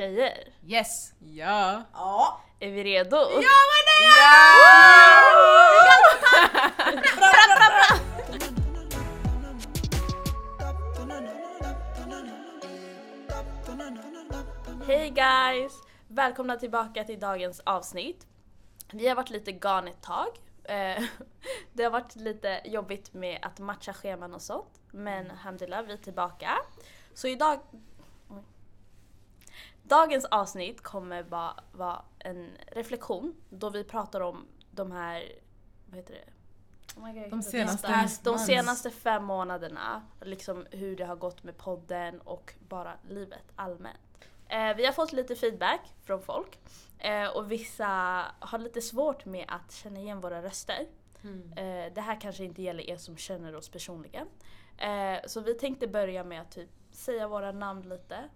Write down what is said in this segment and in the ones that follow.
Tjejer, Yes! Ja. Ja. är vi redo? Hej guys! Välkomna tillbaka till dagens avsnitt. Vi har varit lite gone ett tag. Eh, Det har varit lite jobbigt med att matcha scheman och sånt. Men alhamdulillah, vi är tillbaka. Så idag... Dagens avsnitt kommer vara, vara en reflektion då vi pratar om de här... Vad heter det? Oh my God, De senaste De senaste fem månaderna. Liksom hur det har gått med podden och bara livet allmänt. Eh, vi har fått lite feedback från folk. Eh, och vissa har lite svårt med att känna igen våra röster. Mm. Eh, det här kanske inte gäller er som känner oss personligen. Eh, så vi tänkte börja med att typ säga våra namn lite.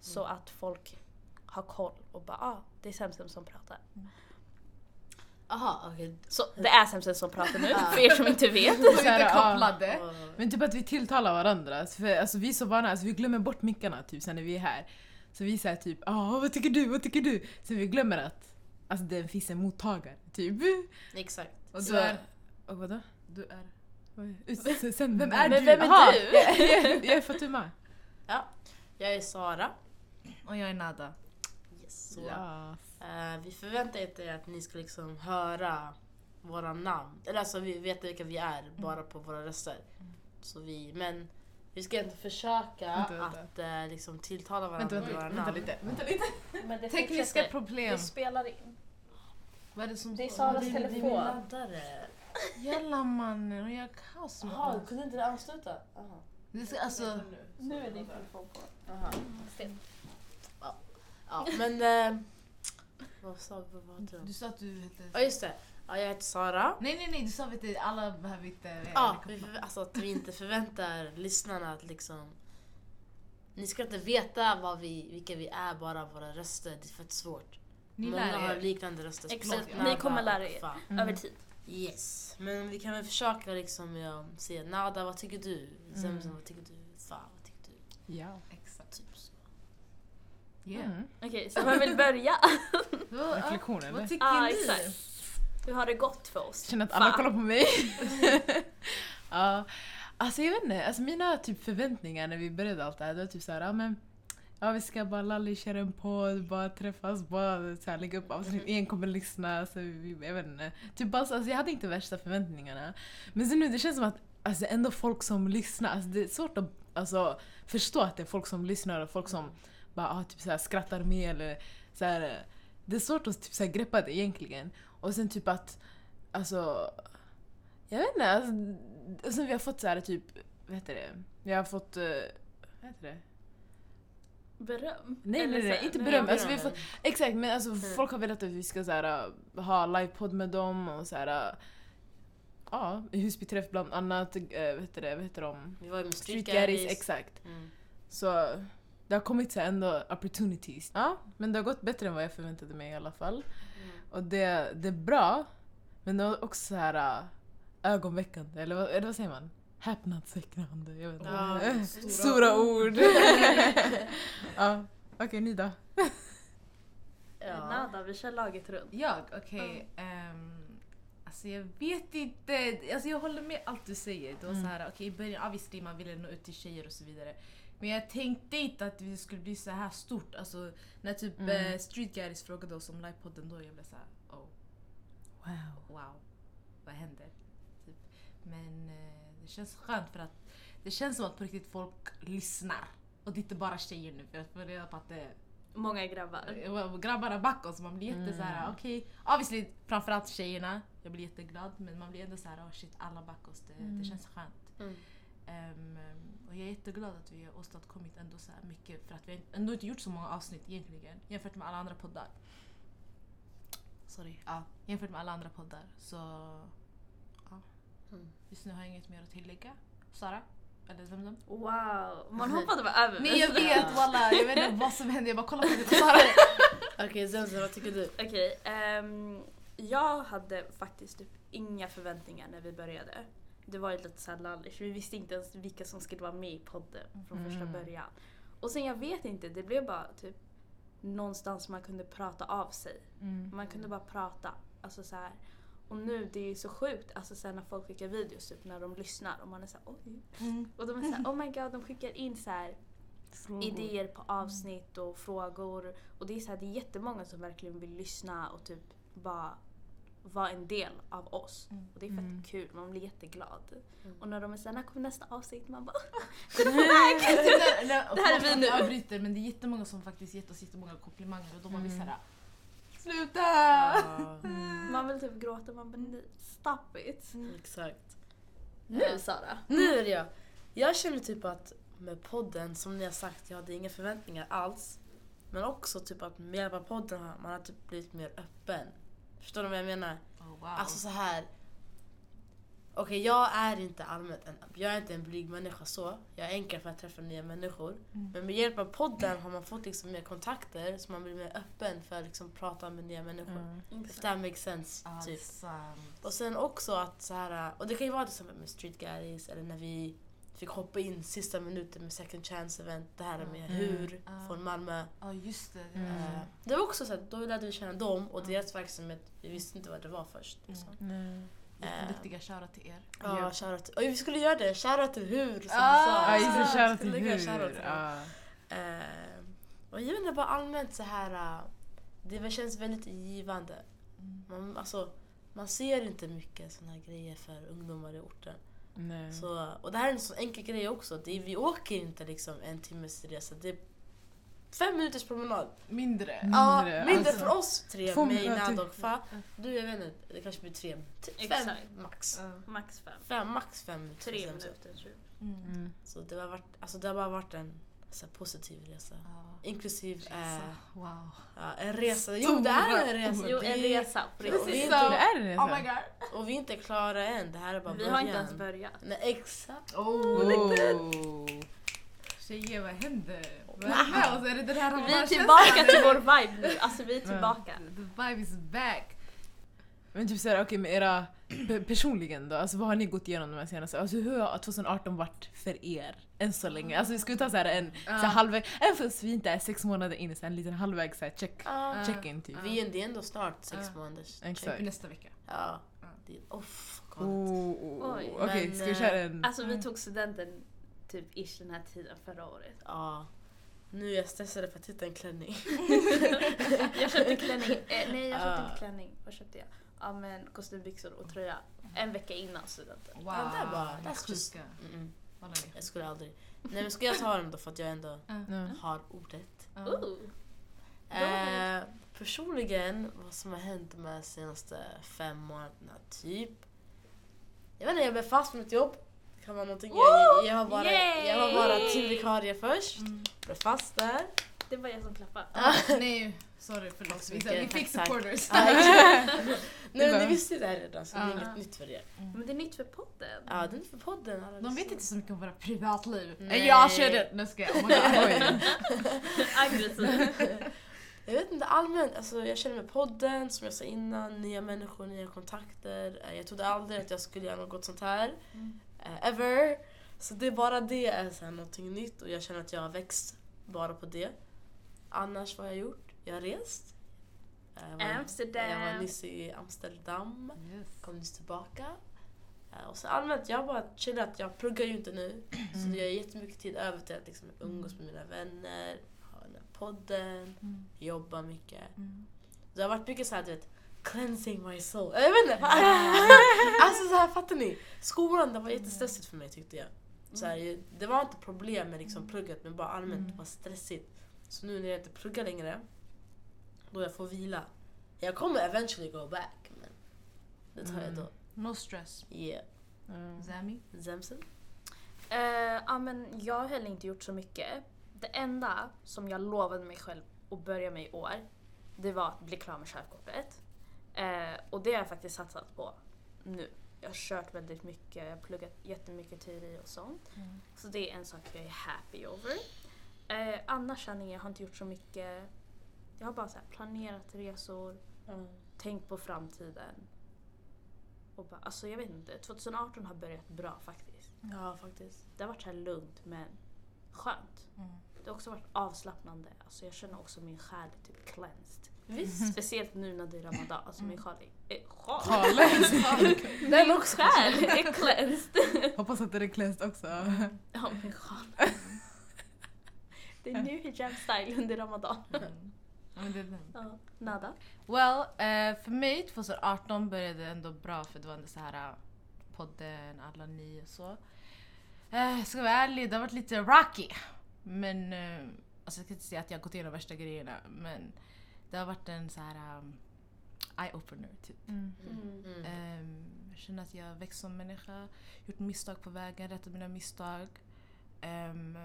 Så att folk har koll och bara ah, det är Semsem som pratar. Aha, okej. Så det är Semsem som pratar nu, för er som inte vet. Så här, inte kopplade. Men typ att vi tilltalar varandra. För, alltså, vi är så vana, alltså, vi glömmer bort mickarna typ sen när vi är här. Så vi säger typ ah vad tycker du, vad tycker du? Så vi glömmer att alltså, det finns en mottagare typ. Exakt. Och Så- du är... Och vadå? Du är... Sen, vem är Men du? vem är Aha, du? Jag, jag, jag är Fatuma. Ja. Jag är Sara. Och jag är Nada. Yes. Så, Ja. eh, vi förväntar inte att ni ska liksom höra våra namn. Eller alltså vi vet vilka vi är bara på våra röster. Så vi, men vi ska inte försöka Vänta, vänta. att eh, liksom tilltala Vänta, varandra med vänta, våra vänta namn. lite. Vänta lite. Men det Tekniska fortsätter. problem. Det spelar in. Vad är det som Det är? Saras Det är- det är min telefon. laddare. Jalla mannen, och jag har kaos med Jaha, kunde inte du ansluta? Aha. Det ska, alltså, Nu är din telefon på. Aha. Ja, men... Eh, vad sa? Vad var det? du sa att du hette... Ja just det. Ja, jag heter Sara. Nej nej nej, du sa du, alla behöver inte... Ja, vi, förvä- alltså att vi inte förväntar lyssnarna att liksom... Ni ska inte veta vad vi, vilka vi är, bara våra röster. Det är fett svårt. Ni Många lär har er. liknande röster. Exakt, speciellt ni Nada kommer lära och er. Fa. Över tid. Yes. Men vi kan väl försöka liksom ja, se Nada, vad tycker du? Zemzem, vad tycker du? Fa, vad tycker du? Ja. Yeah. Mm. Okej, så vem vill börja? Reflektion, eller? Vad tycker ni? exakt. Hur har det gått för oss? Känner att alla kollar på mig. ja. Alltså jag vet inte, alltså mina typ förväntningar när vi började allt det här, det var typ såhär, ja men Ja vi ska bara lalli, köra en podd, bara träffas, bara så här, lägga upp avsnitt, ingen kommer lyssna. Så vi, jag vet inte. Typ bara, så- alltså, jag hade inte värsta förväntningarna. Men sen nu det känns som att alltså, det är ändå folk som lyssnar. Alltså, det är svårt att alltså, förstå att det är folk som lyssnar och folk som bara ah, typ, så här, skrattar med. Eller, så här, det är svårt att typ, så här, greppa det egentligen. Och sen typ att, alltså, jag vet inte. Alltså, och sen vi har fått så här typ, vad heter det? Vi har fått, eh, vad heter det? Beröm? Nej nej nej, inte beröm. beröm. Alltså, vi har fått, exakt men alltså, Mm. folk har velat att vi ska så här, äh, ha livepodd med dem och så här. äh, Ja, Husbyträff bland annat. Äh, vad heter det? Vad heter de? Vi var med Street Gaddies. exakt. Mm. Så det har kommit så ändå opportunities. Ja, men det har gått bättre än vad jag förväntade mig i alla fall. Mm. Och det, det är bra, men det var också så här äh, ögonväckande. Eller vad, eller vad säger man? Häpnadsväckande. Jag vet inte. Ja, stora, stora ord. ja, okej ni då? Ja. Nada, vi kör laget runt. Jag? Okej. ehm, alltså jag vet inte. Alltså jag håller med allt du säger. Det var Mm. så här, okej i början obviously man ville nå ut till tjejer och så vidare. Men jag tänkte inte att det skulle bli så här stort. Alltså när typ Mm. eh, Street Guys frågade oss om livepodden då jag blev så här, oh Wow. wow, vad händer? Typ. Men eh, det känns skönt för att det känns som att på riktigt folk lyssnar. Och det är inte bara tjejer nu för jag får reda på att det Många grabbar. är grabbarna back oss. Man blir jätte Mm. så här, okej. Obviously framförallt tjejerna. Jag blir jätteglad men man blir ändå så här, oh shit alla back oss. Det, Mm. det känns skönt. Mm. Ehm, och jag är jätteglad att vi har åstadkommit ändå så här mycket för att vi ändå inte gjort så många avsnitt egentligen jämfört med alla andra poddar. Sorry. Ja, jämfört med alla andra poddar. Så ja. Mm. Just nu har jag inget mer att tillägga. Sara? Eller Zemzem? Wow, man hoppade bara över Nej jag vet walla, jag vet inte vad som hände. Jag bara kollar på dig Sara. Okej Zemzem, vad tycker du? Okej, ehm, jag hade faktiskt typ inga förväntningar när vi började. Det var ju lite såhär lalligt, vi visste inte ens vilka som skulle vara med i podden från första Mm. början. Och sen jag vet inte, det blev bara typ någonstans man kunde prata av sig. Mm. Man kunde bara prata. Alltså så här. Och nu det är ju så sjukt alltså sen när folk skickar videos typ när de lyssnar och man är såhär oj. Och de är såhär oh my god de skickar in så här idéer på avsnitt och frågor. Och det är så här, det är jättemånga som verkligen vill lyssna och typ bara vara en del av oss. Och det är fett Mm. kul, man blir jätteglad. Mm. Och när de är såhär, när kommer nästa avsnitt? Man bara det, där, Det här är vi nu. Jag avbryter men det är jättemånga som faktiskt gett oss jättemånga komplimanger och då var vi Mm. såhär Sluta! Man vill typ gråta, man bara stop it. exakt. Nu Sara. Nu är det jag. Jag känner typ att med podden, som ni har sagt, jag hade inga förväntningar alls. Men också typ att med hjälp av podden har man har typ blivit mer öppen. Förstår du vad jag menar? Oh, wow. Alltså så här. Okej, jag är inte allmänt en, jag är inte en blyg människa så. Jag är enkel för att träffa nya människor. Mm. Men med hjälp av podden har man fått liksom mer kontakter så man blir mer öppen för att liksom prata med nya människor. Mm. If that makes sense. Ah, typ. Och sen också att så här, och det kan ju vara till exempel med Street Guys eller när vi fick hoppa in sista minuten med Second Chance event, det här med Mm. Hur Ah. från Malmö. Ja just det. det Mm. var- Eh, Det var också så att då lärde vi känna dem och deras verksamhet, vi visste inte vad det var först. Liksom. Nej. Jätteduktiga shoutout till er. Ja, shoutout. Och vi skulle göra det, shoutout till Hur som Ah, du sa. Ja just det, shoutout skulle till hur. shoutout till. Ja. Eh, och jag vet inte, bara allmänt så här. eh, Det känns väldigt givande. Mm. Man, alltså, man ser inte mycket såna här grejer för ungdomar i orten. Nej. Så, och det här är en sån enkel grej också. Det är, vi åker inte liksom en timmes resa. Det är fem minuters promenad. Mindre. Ja, Mindre, mindre alltså. för oss tre. Mig. Nad och Fa. Du, jag vet inte. Det kanske blir tre. T- Fem Exakt. max. Ja. Max fem. Fem, max fem. Tre minuter tror jag. Mm. Så det har, varit, alltså det har bara varit en så här, positiv resa. Ja. Inklusive Resa. eh, Wow. ja, en resa. Jo, det är en resa. Jo, en resa Precis. Vi är Så- inte, Det är det Oh my god. och vi är inte klara än. Det här är bara Vi har inte början. ens börjat. Nej, exakt. Oh. Oh. Tjejer vad händer? Vad är med oss? Är det den här Vi är tillbaka till vår vibe nu. Alltså vi är tillbaka. The vibe is back. Men typ såhär, okej med era pe- personligen då, alltså vad har ni gått igenom de här senaste, alltså hur har 2018 varit för er? Än så länge. Alltså vi ska ta såhär en Ja. så halvväg, även fast vi inte är sex månader in, så en liten halvväg såhär check, Ja. check-in typ. Vi är ändå snart sex Ja. månaders. Exakt. Nästa vecka. Ja. Ja. Det, oh. Okej, ska vi eh, köra en... Alltså vi Mm. tog studenten typ ish den här tiden förra året. Ja. Nu är jag stressad för att hitta en klänning. Jag köpte klänning. Eh, nej jag köpte inte klänning. Vad köpte jag? Ja men kostymbyxor och tröja. En vecka innan studenten. Wow. Ja, det är bara- det är that's just- det är Jag skulle aldrig. Nej men ska jag ta den då för att jag ändå har ordet. Ooh. Eh, personligen, vad som har hänt de senaste fem månaderna, typ. Jag vet inte, jag blev fast med mitt jobb. Det kan vara någonting. Jag, jag, har bara, jag var bara Yay! timvikarie först. Mm. Blev fast där. Det var jag som klappade. Ah, nej, sorry förlåt. Vi, fick supporters. Nej men ni visste ju det här redan så det är inget nytt för er. Men det är nytt för podden. Ja, det är för podden. alla De vet inte så mycket om våra privatliv. Nej. Jag körde Nu ska jag. Oh. Aggressiv. Jag vet inte, allmänt, alltså jag känner med podden, som jag sa innan, nya människor, nya kontakter. Eh, Jag trodde aldrig att jag skulle göra något sånt här. Mm. eh, ever. Så det bara det är så här någonting nytt och jag känner att jag har växt bara på det. Annars vad har jag gjort? Jag har rest. Jag var, Amsterdam. Jag var nyss i Amsterdam, Yes. kom nyss tillbaka. Eh, Och så allmänt, jag har bara chillat. Jag pluggar ju inte nu. Så jag har jättemycket tid över till att liksom umgås med mina vänner, ha den här podden, Mm. jobba mycket. Mm. Det har varit mycket såhär du vet, cleansing my soul. Jag vet inte. alltså så här, fattar ni? Skolan det var jättestressigt för mig tyckte jag. Så här, det var inte problem med liksom plugget men bara allmänt det var stressigt. Så nu när jag inte pluggar längre, då jag får vila. Jag kommer eventually go back men det tar jag då. No stress. Yeah. Ja. Zami? Zemsen? Eh, ja, men jag har heller inte gjort så mycket. Det enda som jag lovade mig själv att börja med i år, det var att bli klar med körkortet. Eh, och det har jag faktiskt satsat på nu. Jag har kört väldigt mycket, jag har pluggat jättemycket teori och sånt. Mm. Så det är en sak jag är happy over. Eh, annars känner jag, har inte gjort så mycket. Jag har bara så här planerat resor, tänkt på framtiden. Och bara, alltså jag vet inte, 2018 har börjat bra faktiskt. Ja faktiskt. Det har varit så här lugnt men skönt. Mm. det har också varit avslappnande. Alltså jag känner också min själ är typ cleansed. Visst. Speciellt nu när det är ramadan. Alltså min själ är... Eh, sjal? Den också själ är cleansed. Hoppas att det är cleansed också. Ja min sjal. Det är new hijab style under ramadan. Ja, men det är den. Ja. Nada? Well, eh, för mig 2018 började det ändå bra för det var ändå så här eh, podden, alla ni och så. Eh, jag ska vara ärlig, det har varit lite rocky. Men, eh, alltså jag ska inte säga att jag har gått igenom värsta grejerna men det har varit en så här um, eye-opener typ. Mm. Mm. Ehm, jag känner att jag har växt som människa, gjort misstag på vägen, rättat mina misstag. Um,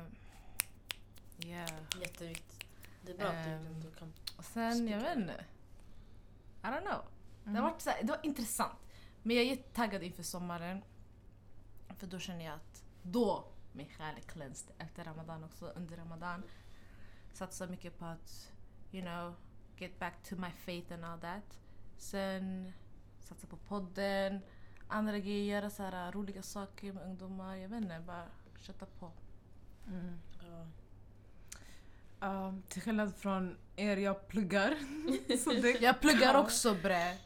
yeah. Jätteviktigt. Det är bra att Ehm, du ändå kan... Och sen, jag vet inte. I don't know. Det, Mm. har varit så här, det var intressant. Men jag är jättetaggad inför sommaren. För då känner jag att då min själ är cleansed efter Ramadan också, under Ramadan. Satsar mycket på att, you know, get back to my faith and all that. Sen satsa på podden, andra grejer, göra så här roliga saker med ungdomar. Jag vet inte, bara kötta på. Mm. Ja. Ja, till skillnad från er, jag pluggar. Så det, Jag pluggar också bre.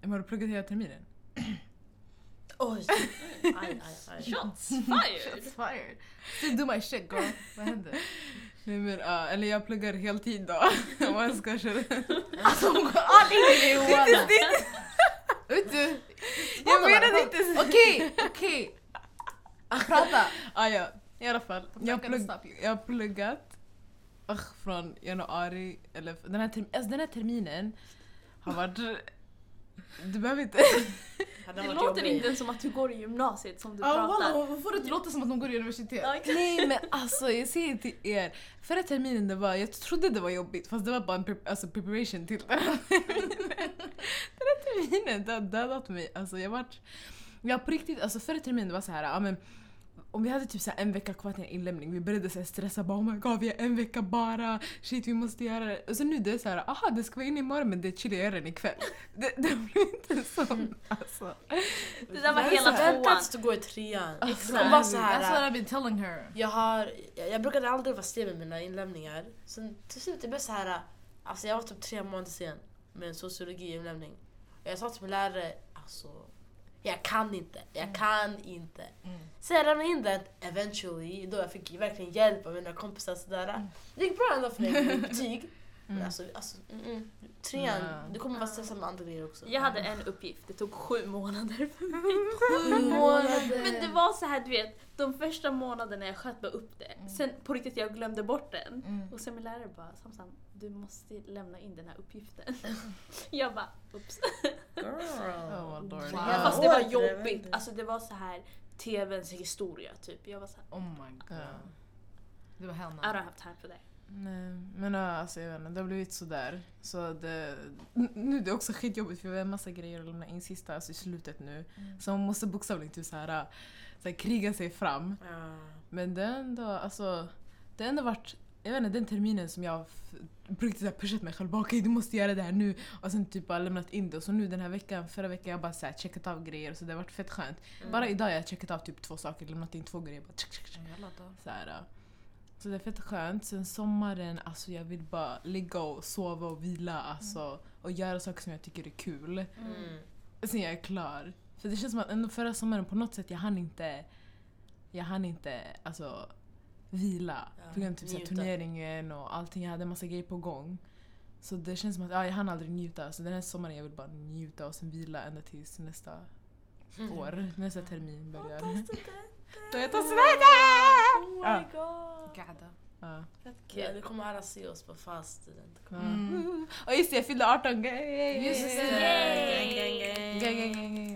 Men har du pluggat hela terminen? Oj! Aj, aj, aj. Shots fired! Shots fired. Still do my shit girl. Vad händer? Nej men ja, eller jag pluggar heltid då. Om jag ska köra. Alltså hon går all in i Johanna. Vet du? Jag menade inte så. Okej, okej. Prata. Ah, ja, i alla fall. Jag, plugg, jag har pluggat ugh, från januari, eller den här, term, alltså den här terminen har varit... Du behöver inte... Det låter jobbig. inte som att du går i gymnasiet som du Ja, pratar. walla, Varför får det inte låta som att de går i universitet? Exakt. Nej men alltså jag säger till er, förra terminen det var, jag trodde det var jobbigt fast det var bara en pre, alltså, preparation till den här terminen. Den här terminen det har dödat mig. Alltså jag vart, jag på riktigt, alltså förra terminen det var så här, ja men om vi hade typ så här en vecka kvar till en inlämning, vi började så här stressa bara oh my god vi har en vecka bara, shit vi måste göra det. Och så nu det är så här, aha det ska vara inne imorgon men det är chill jag gör den ikväll. Det, det blir inte så alltså. Det där var Jag hela tvåan. väntat att gå i trean. Exakt. Hon var så That's what här. I've been telling her. Jag, har, jag, jag brukade aldrig vara sen med mina inlämningar. Sen till slut det blev så här. Alltså jag var typ tre månader sen med en sociologi-inlämning. Och Jag sa till min lärare, alltså jag kan inte, jag kan inte. Mm. Sen jag lämnade in den eventually, då jag fick verkligen hjälp av mina kompisar. Sådär. Det gick bra ändå för mig med betyg. Men Mm. alltså, alltså mm, mm. trean, Ja. du kommer vara stressad med andra grejer också. Jag hade en uppgift, det tog sju månader för mig. Sju månader. Men det var så här, du vet, de första månaderna jag sköt bara upp det. Sen på riktigt jag glömde bort den. Mm. Och sen min lärare bara, Samsam, du måste lämna in den här uppgiften. jag bara, oops. Girl. Oh. Wow. Fast det var jobbigt. Alltså det var så här TVns historia typ. Jag var så här, Oh my god. Ja. Det var hell I don't have time for that. Nej, men alltså jag vet inte, det har blivit sådär. Så det, nu är det också skitjobbigt för vi har en massa grejer att lämna in sista, alltså i slutet nu. Mm. Så man måste bokstavligen typ såhär, såhär, kriga sig fram. Ja. Men det har ändå, alltså, det har ändå varit, jag vet inte, den terminen som jag riktigt såhär pushat mig själv. bara, Okej, du måste göra det här nu. Och sen typ bara lämnat in det. Och så nu den här veckan, förra veckan, jag bara såhär, checkat av grejer. Så det har varit fett skönt. Mm. Bara idag har jag checkat av typ två saker, lämnat in två grejer. Bara, tsk, tsk, tsk. Så, här. Så det är fett skönt. Sen sommaren, alltså jag vill bara ligga och sova och vila alltså, och göra saker som jag tycker är kul. Mm. Sen jag är klar. För det känns som att ändå förra sommaren på något sätt jag hann inte jag hann inte alltså, vila. Ja, på grund av typ, så här njuta. turneringen och allting. Jag hade en massa grejer på gång. Så det känns som att ja, jag hann aldrig njuta. Så den här sommaren jag vill bara njuta och sen vila ända tills nästa Mm. år. Nästa termin börjar. Då tar studenten! Oh my god. Gada. Ja. Ja, nu kommer alla se oss på fast student. Ja. Mm. Och just det, jag fyllde 18! Yay! Just det.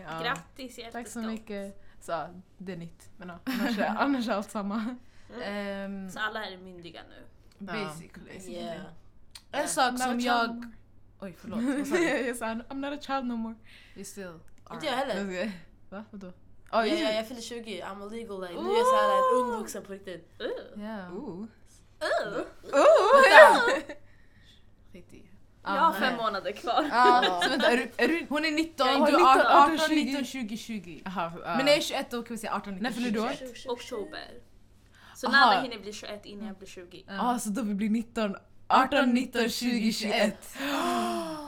Ja. Grattis, är Tack så mycket. Så, det är nytt. Men ja, annars, är, annars är allt samma. Ehm, Så alla är myndiga nu. basically. Yeah. En sak som jag... Oj förlåt, vad sa du? jag sa I'm not a child no more. You still Inte jag heller. Va? Vadå? Oh, Ja, just ja, det. jag fyller 20, I'm illegal like. Nu är jag såhär en ung vuxen på riktigt. Uh. Yeah. Ooh. Uh. Jag har Ah, fem månader kvar. Ja, så vänta, är du, är du, hon är 19, Jag du 19, är 18, 18, 19, 20, 20. Aha, ja. Men när jag är 21 då kan vi säga 18, 19, När fyller 20. du år? Oktober. Så Aha. Nada hinner bli 21 innan jag blir 20. Ja, så då vi blir 19, 18, 19, 20, 21.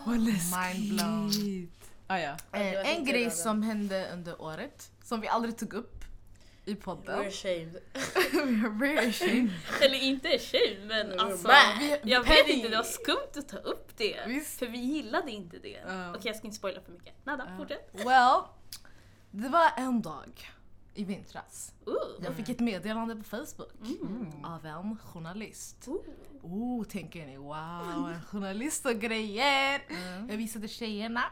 Vad läskigt. Mind blown. Ah, ja. Eh, en inte grej som hände under året, som vi aldrig tog upp i podden. We're ashamed. We are very ashamed. Eller inte tjej men We're alltså. Vi- Jag vet inte, det var skumt att ta upp det. Visst. För vi gillade inte det. Ja. Okej jag ska inte spoila för mycket. Nada, Ja. fortsätt. Well, det var en dag i vintras. Ooh. Jag fick ett meddelande på Facebook Mm. av en journalist. Oh, tänker ni wow, en journalist och grejer. Jag visade tjejerna.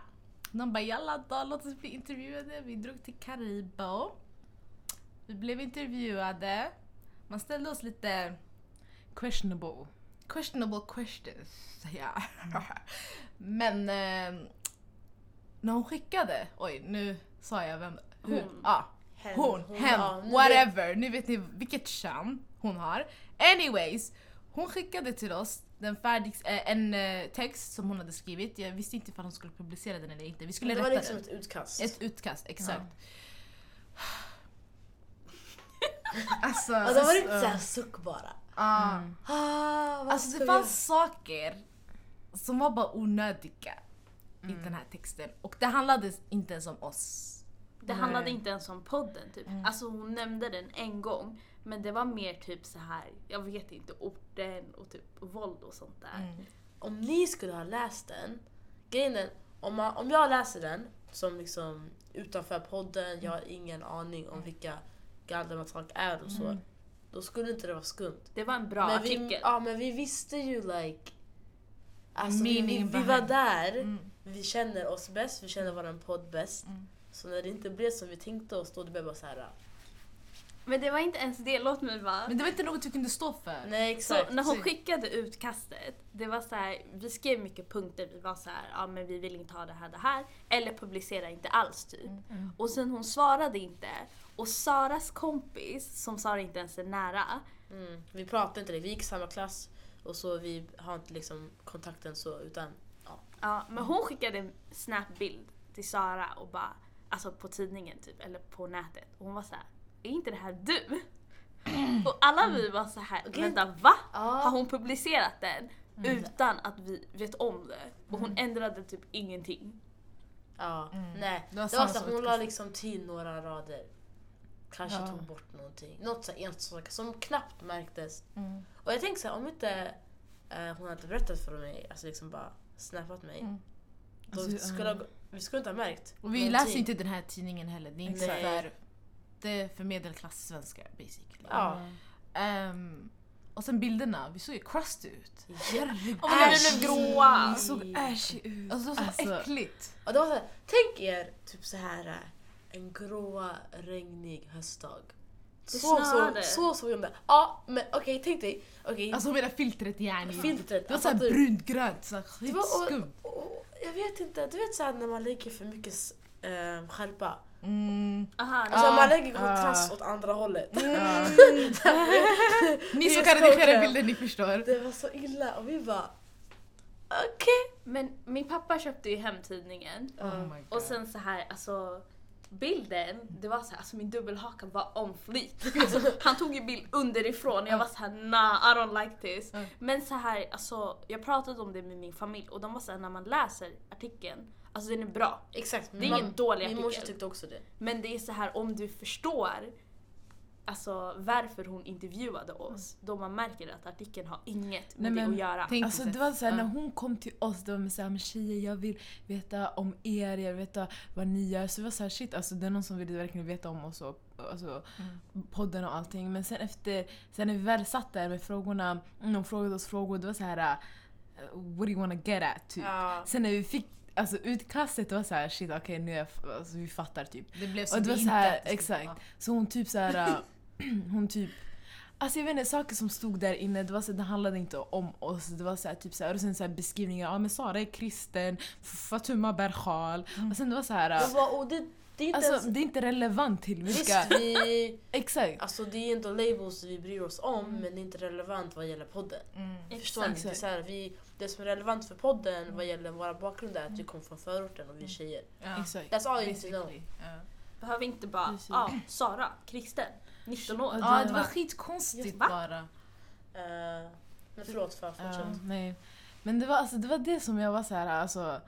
De bara jalla då, låt oss bli intervjuade. Vi drog till Karibo. Vi blev intervjuade. Man ställde oss lite Questionable. questionable questions. Ja. Men eh, när hon skickade, oj nu sa jag vem, hur, Hon. Ja, Hen, hon, hon, hen, nu whatever. Nu vet ni vilket kön hon har. Anyways, hon skickade till oss den färdig, eh, en eh, text som hon hade skrivit. Jag visste inte ifall hon skulle publicera den eller inte. Vi skulle Det var rätta liksom den. ett utkast. Ett utkast, exakt. alltså, Alltså, det var inte såhär suck bara. ah. Ah, Alltså det fanns saker som var bara onödiga i den här texten. Och det handlade inte ens om oss. Det handlade inte ens om podden typ. Alltså hon nämnde den en gång. Men det var mer typ så här. jag vet inte, orten och typ våld och sånt där. Mm. om ni skulle ha läst den, grejen är, om, man, om jag läser den som liksom utanför podden, jag har ingen aning om vilka Galdematak är och så. Då skulle inte det vara skumt. Det var en bra men artikel. Vi, ja men vi visste ju like... Alltså vi, vi, vi var där, Mm. vi känner oss bäst, vi känner våran podd bäst. Mm. Så när det inte blev som vi tänkte oss då, det blev bara så här. Men det var inte ens det, låt mig vara. Men det var inte något vi kunde stå för. Nej exakt. Så när hon skickade utkastet, det var så här, vi skrev mycket punkter, vi var så här, ja men vi vill inte ha det här, det här, eller publicera inte alls typ. Och sen hon svarade inte, och Saras kompis, som Sara inte ens är nära, Mm. Vi pratade inte vi gick i samma klass och så vi har inte liksom kontakten så utan ja, men hon skickade en snapbild till Sara och bara, alltså på tidningen typ, eller på nätet, och hon var så här, är inte det här du? Och alla vi var så här, Okej. vänta va? Har hon publicerat den utan att vi vet om det? Och hon ändrade typ ingenting. Ja, Mm. nej. Det Det var var, samma så hon la liksom till några rader. Kanske Ja. tog bort någonting. Något så enstaka som knappt märktes. Mm. Och jag tänkte så här, om inte eh, hon hade berättat för mig, alltså liksom bara snappat mig. Mm. Då Alltså, skulle ja. jag, vi skulle inte ha märkt. Och vi någonting. läser inte den här tidningen heller. Det är inte Nej. för... Är för medelklass-svenskar basically. Ja. Ehm, och sen bilderna, vi såg ju crusty ut. Herregud. Och vi blev gråa! Det såg ashy ut. Alltså det var så Alltså, äckligt. Och det var så här, tänk er typ så här eh, en grå, regnig höstdag. Det Så så, så såg jag det. Ja, men okej, tänk dig. Okej, Alltså med det filtret yani. filtret. Det var såhär alltså, du- brunt grönt, så skitskumt. jag vet inte, du vet såhär när man lägger för mycket eh, skärpa. Mm. Aha, Alltså man lägger kontrast åt andra hållet. ja. Ni som kan redigera det. bilder, ni förstår. Det var så illa och vi bara okej. Men min pappa köpte ju hem tidningen. Oh. Och sen så här, alltså bilden, det var så här, alltså min dubbelhaka var on fleek. Alltså, han tog ju bild underifrån och jag var så här, nah I don't like this. Mm. Men så här, alltså jag pratade om det med min familj och de var så här, när man läser artikeln, alltså den är bra. Exakt. Det är ingen dålig Min morsa artikel. tyckte också det. Men det är så här om du förstår alltså varför hon intervjuade oss, då man märker att artikeln har inget med Nej, det att göra. tänk- Alltså det var såhär Ja. när hon kom till oss, det var med såhär men tjejer jag vill veta om er, jag vill veta vad ni gör. Så det var såhär shit alltså det är någon som vill verkligen veta om oss och alltså, podden och allting. Men sen efter, sen när vi väl satt där med frågorna, mm, de frågade oss frågor, det var så här what do you wanna get at typ. Ja. Sen när vi fick Alltså utkastet var så här shit okej nu är jag, alltså, vi fattar typ. Det blev Och som det var så här, exakt. Så hon typ så här, hon typ Alltså jag vet inte, saker som stod där inne, det, var så, det handlade inte om oss. Det var så här, typ så här, och sen så här beskrivningar, ja men Sara är kristen, Fatuma bär sjal. Och sen det var så här, och det, det är inte alltså ens... det är inte relevant till Visst, vilka... vi, Exakt. alltså det är inte labels vi bryr oss om men det är inte relevant vad gäller podden. Mm. Förstår ni? Det, är så här, vi, det som är relevant för podden vad gäller våra bakgrunder är att vi kommer från förorten och vi är tjejer. Ja. Exakt. That's all you need to know. Ja. Behöver inte bara, ja, Sara, kristen. 19 år. Ja, Ja, det var skitkonstigt Va? bara. Eh, men förlåt för Ja, fortsätt. nej. Men det var, alltså, det var det som jag var så här, alltså,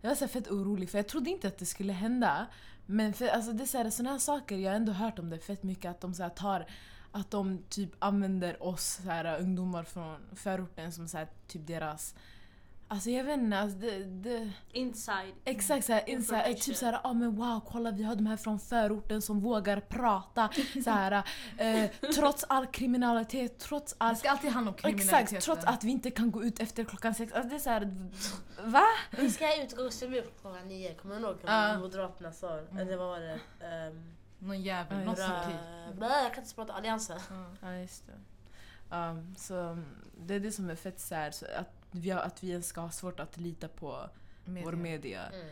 jag var så fett orolig för jag trodde inte att det skulle hända. Men för, alltså, det är så här, här saker, jag har ändå hört om det fett mycket, att de så här, tar att de typ använder oss så här, ungdomar från förorten som så här, typ deras... Alltså jag vet inte, alltså, det, det, Inside. Exakt såhär, in, såhär, Information. typ såhär, ah, men wow kolla vi har de här från förorten som vågar prata. såhär, eh, trots all kriminalitet, trots Det all... ska alltid handla om kriminalitet. Exakt, trots att vi inte kan gå ut efter klockan sex. Alltså det är såhär, va? Vi ska ut och gå och klockan nio. Kommer du ihåg vad Moderaterna sa? Eller vad var det? Um, Någon jävel, Ja, något parti. jag kan inte prata alliansen. Ja just det. Um, så mm, det är det som är fett så att, vi har, att vi ens ska ha svårt att lita på vår media. Mm.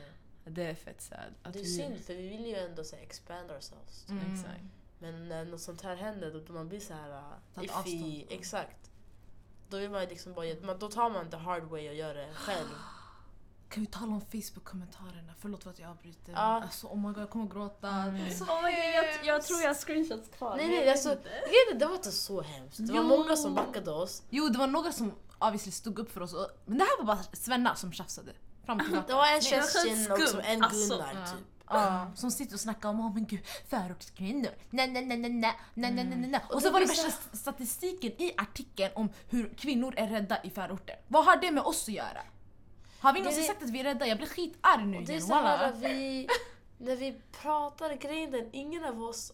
Det är fett sad. Att Det är vi, synd för vi vill ju ändå så expand ourselves. Mm. Exakt. Men när något sånt här händer då, då man blir så här uh, iffy. avstånd. Exakt. Då vill man liksom bara, man, då tar man the hard way och gör det själv. Kan vi tala om Facebook-kommentarerna? Förlåt för att jag avbryter. Ja. Alltså, oh my god, jag kommer gråta. Mm. Det är så Oh my God, jag, jag tror jag har screenshots kvar. Nej nej alltså, är, det var inte så hemskt. Det var Jo. många som backade oss. Jo, det var några som obviously stod upp för oss. Och, men det här var bara svennar som tjafsade. Fram. Det var en det var Kerstin och en alltså. Gunnar Ja. typ. Ja, som sitter och snackar om oh, men gud, förortskvinnor. Nej, nej, nej, nej, nej, nej, nej, nej, nej. Och det så var det värsta statistiken i artikeln om hur kvinnor är rädda i förorter. Vad har det med oss att göra? Har vi någonsin sagt att vi är rädda? Jag blir skitarg nu det är igen. så här walla. att vi, när vi pratar grejen är, ingen av oss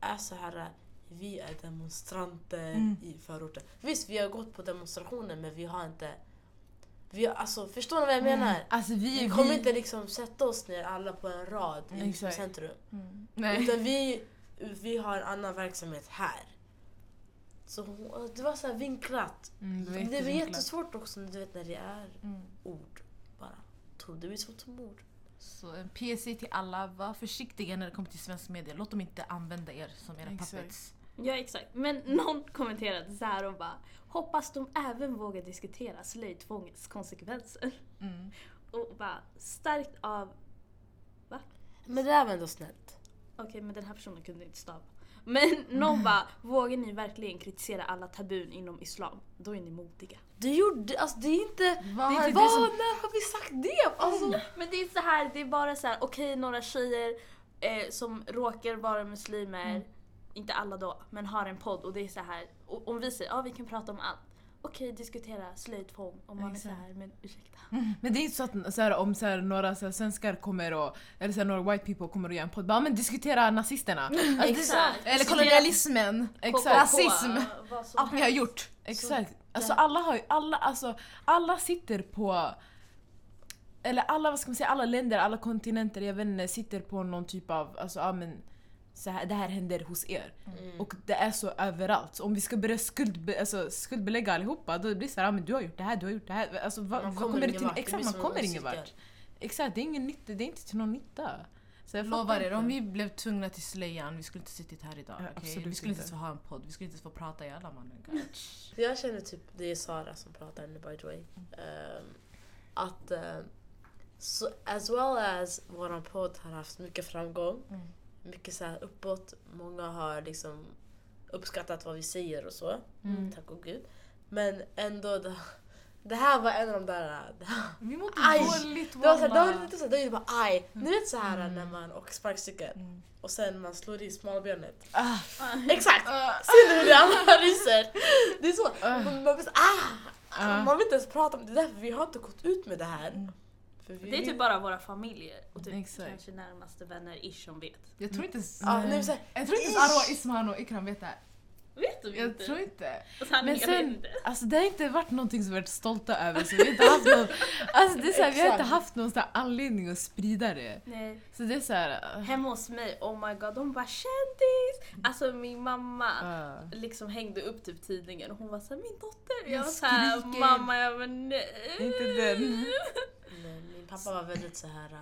är så här vi är demonstranter Mm. i förorten. Visst, vi har gått på demonstrationer men vi har inte... Vi har, alltså, förstår ni vad jag menar? Alltså vi, Vi vi, kommer inte liksom sätta oss ner alla på en rad i Exakt. centrum. Mm. Nej. Utan vi, vi har en annan verksamhet här. Så hon- det var så här vinklat. Mm, det var Det jättesvårt också du vet, när det är Mm. ord. Bara. Det blir så som ord. Så en PC till alla, var försiktiga när det kommer till svensk media. Låt dem inte använda er som era Exakt. puppets. Ja exakt. Men någon kommenterade så här och bara Hoppas de även vågar diskutera slöjtvångets konsekvenser. Mm. Och bara starkt av... Men det där var ändå snällt. Okej men den här personen kunde inte stava. Men någon bara Vågar ni verkligen kritisera alla tabun inom islam? Då är ni modiga. Du gjorde, alltså det är inte... Vad det är som- när har vi sagt det? Alltså, Men det är så här, det är bara så här, okej några tjejer eh, som råkar vara muslimer, Mm. inte alla då, men har en podd och det är så här, och, om vi säger ja vi kan prata om allt. Okej, diskutera slöjdtvång om man är Exakt. så här, men ursäkta. Men det är inte så att så här, om så här, några så här, svenskar kommer och, eller så här, några white people kommer och gör en podd, bara men diskutera nazisterna. Alltså, är så. Eller kolonialismen. Exakt. Rasism. Allt ni har gjort. Exakt. Alltså alla har ju, alla, alltså, alla sitter på eller alla, vad ska man säga, alla länder, alla kontinenter, jag vet inte, sitter på någon typ av, alltså ja men så här, det här händer hos er. Mm. Och det är så överallt. Så om vi ska börja skuldbe, alltså, skuldbelägga allihopa, då blir det såhär, ja men du har gjort det här, du har gjort det här. Alltså, vad, Man kommer kommer det ingen vart. Exakt, man kommer en ingen vart. Exakt, det är ingen nytta, det är inte till någon nytta. Så jag Lovar er, om vi blev tvungna till slöjan, vi skulle inte suttit här idag. Ja, absolut vi skulle inte ens få ha en podd, vi skulle inte ens få prata i alla mannen. Jag känner typ, det är Sara som pratar nu by the way. Ehm, att ehm, så as well as våran podd har haft mycket framgång, Mm. Mycket så här uppåt, många har liksom uppskattat vad vi säger och så. Mm. Tack och gud. Men ändå, det, det här var en av de där... Det, Vi mådde Aj! dåligt det var, så här, det var walla. lite så det var bara aj. Ni vet så här när man åker sparkcykel Mm. och sen man slår i smalbenet. Ah, Exakt! ah, Ser ni hur det analyser? Det är så. Ah. Man, man, ah! Man vill inte ens prata om det. Därför vi har inte gått ut med det här. Det är typ bara våra familjer och typ Exakt. kanske närmaste vänner ish som vet. Jag tror inte ens... Här, Jag tror inte ens Arwa, Isman och Ikram vet det här. Vet Jag inte? tror inte. Sanningen, Men jag sen-. Alltså det har inte varit någonting som vi varit stolta över så vi har inte haft någon, alltså det är så här, vi har inte haft någon här anledning att sprida det. Nej. Så det är så här, uh, Hemma hos mig, oh my god, de bara kändis! Alltså min mamma uh, liksom hängde upp typ tidningen och hon var såhär min dotter. Jag Jag var såhär skriker. mamma jag var nej. Inte den. pappa var väldigt så här. äh,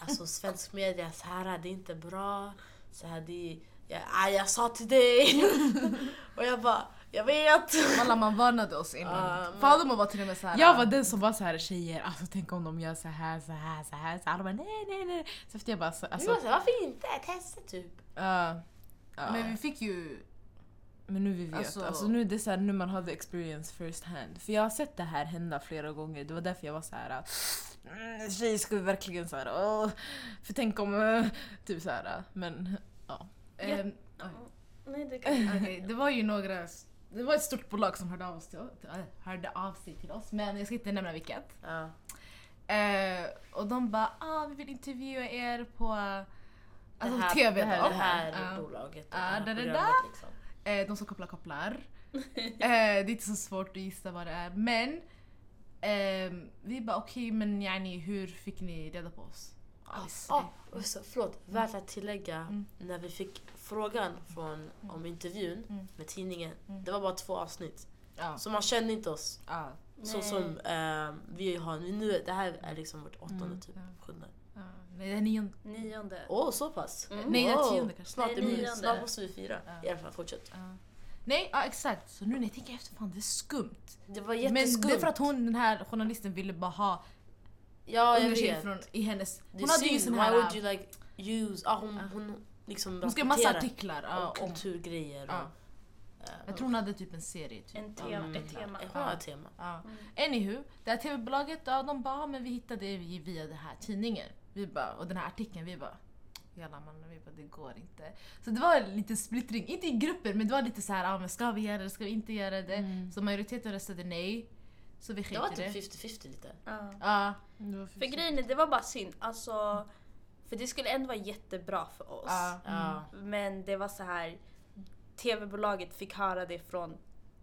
Alltså svensk media, så här det är inte bra. Så här, det är, jag, jag sa till dig. och jag bara, jag vet. Alla man varnade oss innan. Men- Fadermor var till och med såhär... Jag var den som var så här tjejer, alltså tänk om de gör så här, så här, så här. Så alla bara nej, nej, nej. Så efter jag bara, så, Vi alltså, var så här, varför inte? Testa typ. uh, Ja. Men vi fick ju... Men nu vi vet. Alltså, Alltså- nu är det så här, nu man hade experience first hand. För jag har sett det här hända flera gånger. Det var därför jag var så här. Mm, tjej ska vi verkligen så här. Åh, för tänk om... Typ så här. Men ja. ehm. Nej, det kan det var ju några... Det var ett stort bolag som hörde av, sig till, hörde av sig till oss, men jag ska inte nämna vilket. Ja. Eh, och de bara ah, vi vill intervjua er på alltså, det här, TV det här, då. det här Ja. bolaget. Ja, det här da. programmet, Liksom. Eh, de som kopplar kopplar. eh, det är inte så svårt att gissa vad det är. Men ehm, vi bara okej men yani, hur fick ni reda på oss? Ah, och så, förlåt, värt att tillägga. Mm. När vi fick frågan från, om intervjun Mm. med tidningen. Mm. Det var bara två avsnitt. Ja, Så man kände inte oss. Så Nej. som eh, vi har nu. Det här är liksom vårt åttonde Mm. typ. Sjunde. Nej, det är nionde. Nionde. Åh, så pass? Mm. Nej, det är tionde kanske. Snart, det blir, nionde. snart måste vi fira. Ja. I alla fall, fortsätt. Ja. Nej, ja exakt. Så nu när jag tänker efter, fan det är skumt. Det var Men jätteskumt. det är för att hon, den här journalisten ville bara ha ja, unga tjejer från, i hennes... Det Hon hade ju sån Why här... would you like use... Ah, hon, Ja. hon liksom hon skrev massa artiklar ja, om om... kulturgrejer. Och, eh, Jag tror hon hade typ en serie. Typ. En tema. Mm. Ett tema. Ja, ett tema. Ja. Mm. Anywho, det här tv-bolaget, ja, de bara, "Ja, men vi hittade er via den här tidningen. Vi bara, och den här artikeln, vi bara, jävla man, vi bara, det går inte. Så det var lite splittring, inte i grupper, men det var lite så här, ah, men ska vi göra det, ska vi inte göra det? Mm. Så majoriteten röstade nej. Så vi Det var typ det. 50-50 lite. Ja. Ja, För grejen är, det var bara synd. Alltså, för det skulle ändå vara jättebra för oss. ja. Ja. Men det var så här. TV-bolaget fick höra det från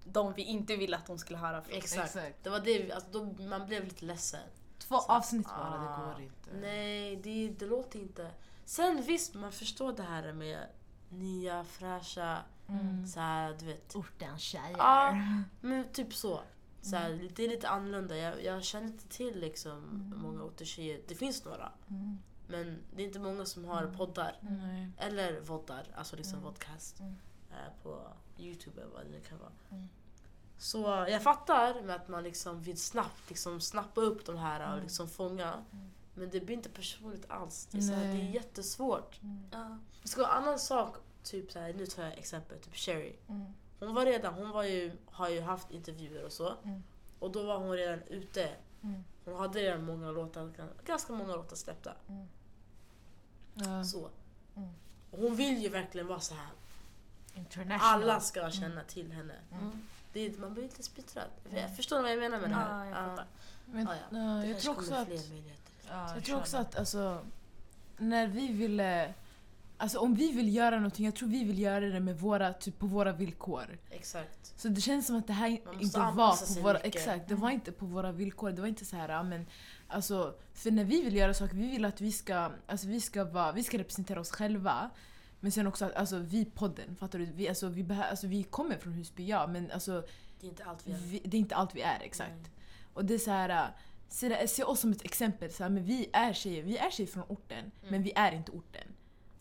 de vi inte ville att de skulle höra från. Exakt. Exakt. Det var det, alltså, då, man blev lite ledsen. Två avsnitt bara, Ah, det går inte. Nej, det, det låter inte. Sen visst, man förstår det här med nya, fräscha, Mm. så här, du vet. Ortens tjejer. Ja, men typ så. så här, Det är lite annorlunda. Jag, jag känner inte till liksom många ortstjejer. Det finns några. Mm. Men det är inte många som har poddar. Nej. Eller voddar, alltså liksom Mm. vodcast. Mm. eh, på Youtube eller vad det kan vara. Så jag fattar med att man liksom vill snabbt liksom snappa upp de här och Mm. liksom fånga. Mm. Men det blir inte personligt alls. Det är, så här, det är jättesvårt. Mm. Vara en annan sak, typ så här, nu tar jag exempel, typ Sherry. Mm. Hon var redan, hon var ju, har ju haft intervjuer och så. Mm. Och då var hon redan ute. Mm. Hon hade redan många låtar, ganska många låtar släppta. Ja. Så. Mm. Och hon vill ju verkligen vara så här. International. alla ska känna till henne. Mm. Det är, man blir lite splittrad. Jag förstår vad jag menar med det här. Ja, jag fattar. Men, Ja, ja. Det jag tror också att... Ja, Jag tror också att alltså, när vi ville... Alltså om vi vill göra någonting, jag tror vi vill göra det med våra, typ på våra villkor. Exakt. Så det känns som att det här inte var på våra... mycket. Exakt, det var inte på våra villkor. Det var inte så här, men... Alltså, för när vi vill göra saker, vi vill att vi ska, alltså, vi ska, vara, vi ska representera oss själva. Men sen också att alltså, vi podden, fattar du? Vi, alltså, vi, alltså, vi kommer från Husby, ja, men alltså, Det är inte allt vi gör. vi, det är inte allt vi är, exakt. Nej. Och det är så här, se, det- se oss som ett exempel. Så här, men vi är tjejer, vi är tjejer från orten, Mm. men vi är inte orten.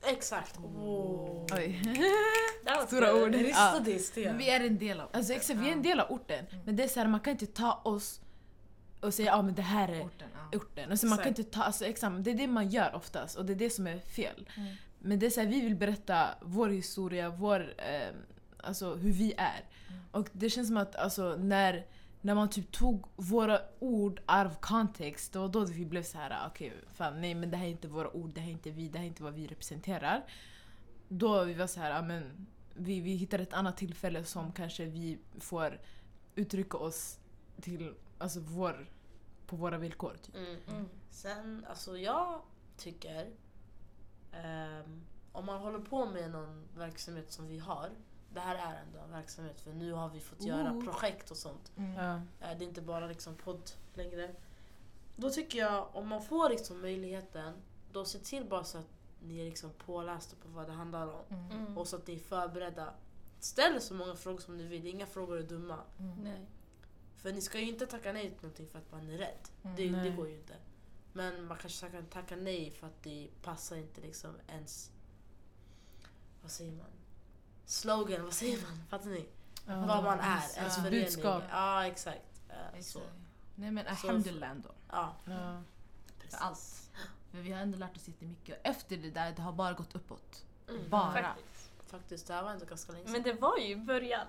Exakt. Oh. Oj. Stora ord. Ja. Men vi är en del av Alltså exakt, vi är en del av orten. Men det är så här, man kan inte ta oss och säga ja men det här är orten. Ja. orten. Alltså, man kan inte ta, alltså, exakt, det är det man gör oftast och det är det som är fel. Mm. Men det är så här, vi vill berätta vår historia, vår, eh, alltså hur vi är. Mm. Och det känns som att alltså, när, när man typ tog våra ord out of context, det var då vi blev så här: okej fan nej men det här är inte våra ord, det här är inte vi, det här är inte vad vi representerar. Då vi var så här, men vi, vi hittar ett annat tillfälle som kanske vi får uttrycka oss till alltså vår, på våra villkor. Typ. Mm. Mm. Sen, alltså jag tycker ehm, om man håller på med någon verksamhet som vi har. Det här är ändå en verksamhet för nu har vi fått göra Ooh. projekt och sånt. Mm. Ja. Eh, Det är inte bara liksom podd längre. Då tycker jag om man får liksom möjligheten, då se till bara så att ni är liksom pålästa på vad det handlar om. Mm. Mm. Och så att ni är förberedda. Ställ så många frågor som ni vill, inga frågor är dumma. Mm. Nej. För ni ska ju inte tacka nej till någonting för att man är rädd. Mm. Det, det Nej. går ju inte. Men man kanske kan tacka nej för att det passar inte liksom ens... Vad säger man? Slogan, vad säger man? Fattar ni? Ja. Vad man är, Ja. ens förening. Budskap. Ja, exakt. Så. Nej men alhamdulillah ändå. Ja, Ja. För allt. Men vi har ändå lärt oss jättemycket. Efter det där, det har bara gått uppåt. Mm. Bara. Faktiskt. faktiskt. Det här var ändå ganska länge sedan. Men det var ju i början.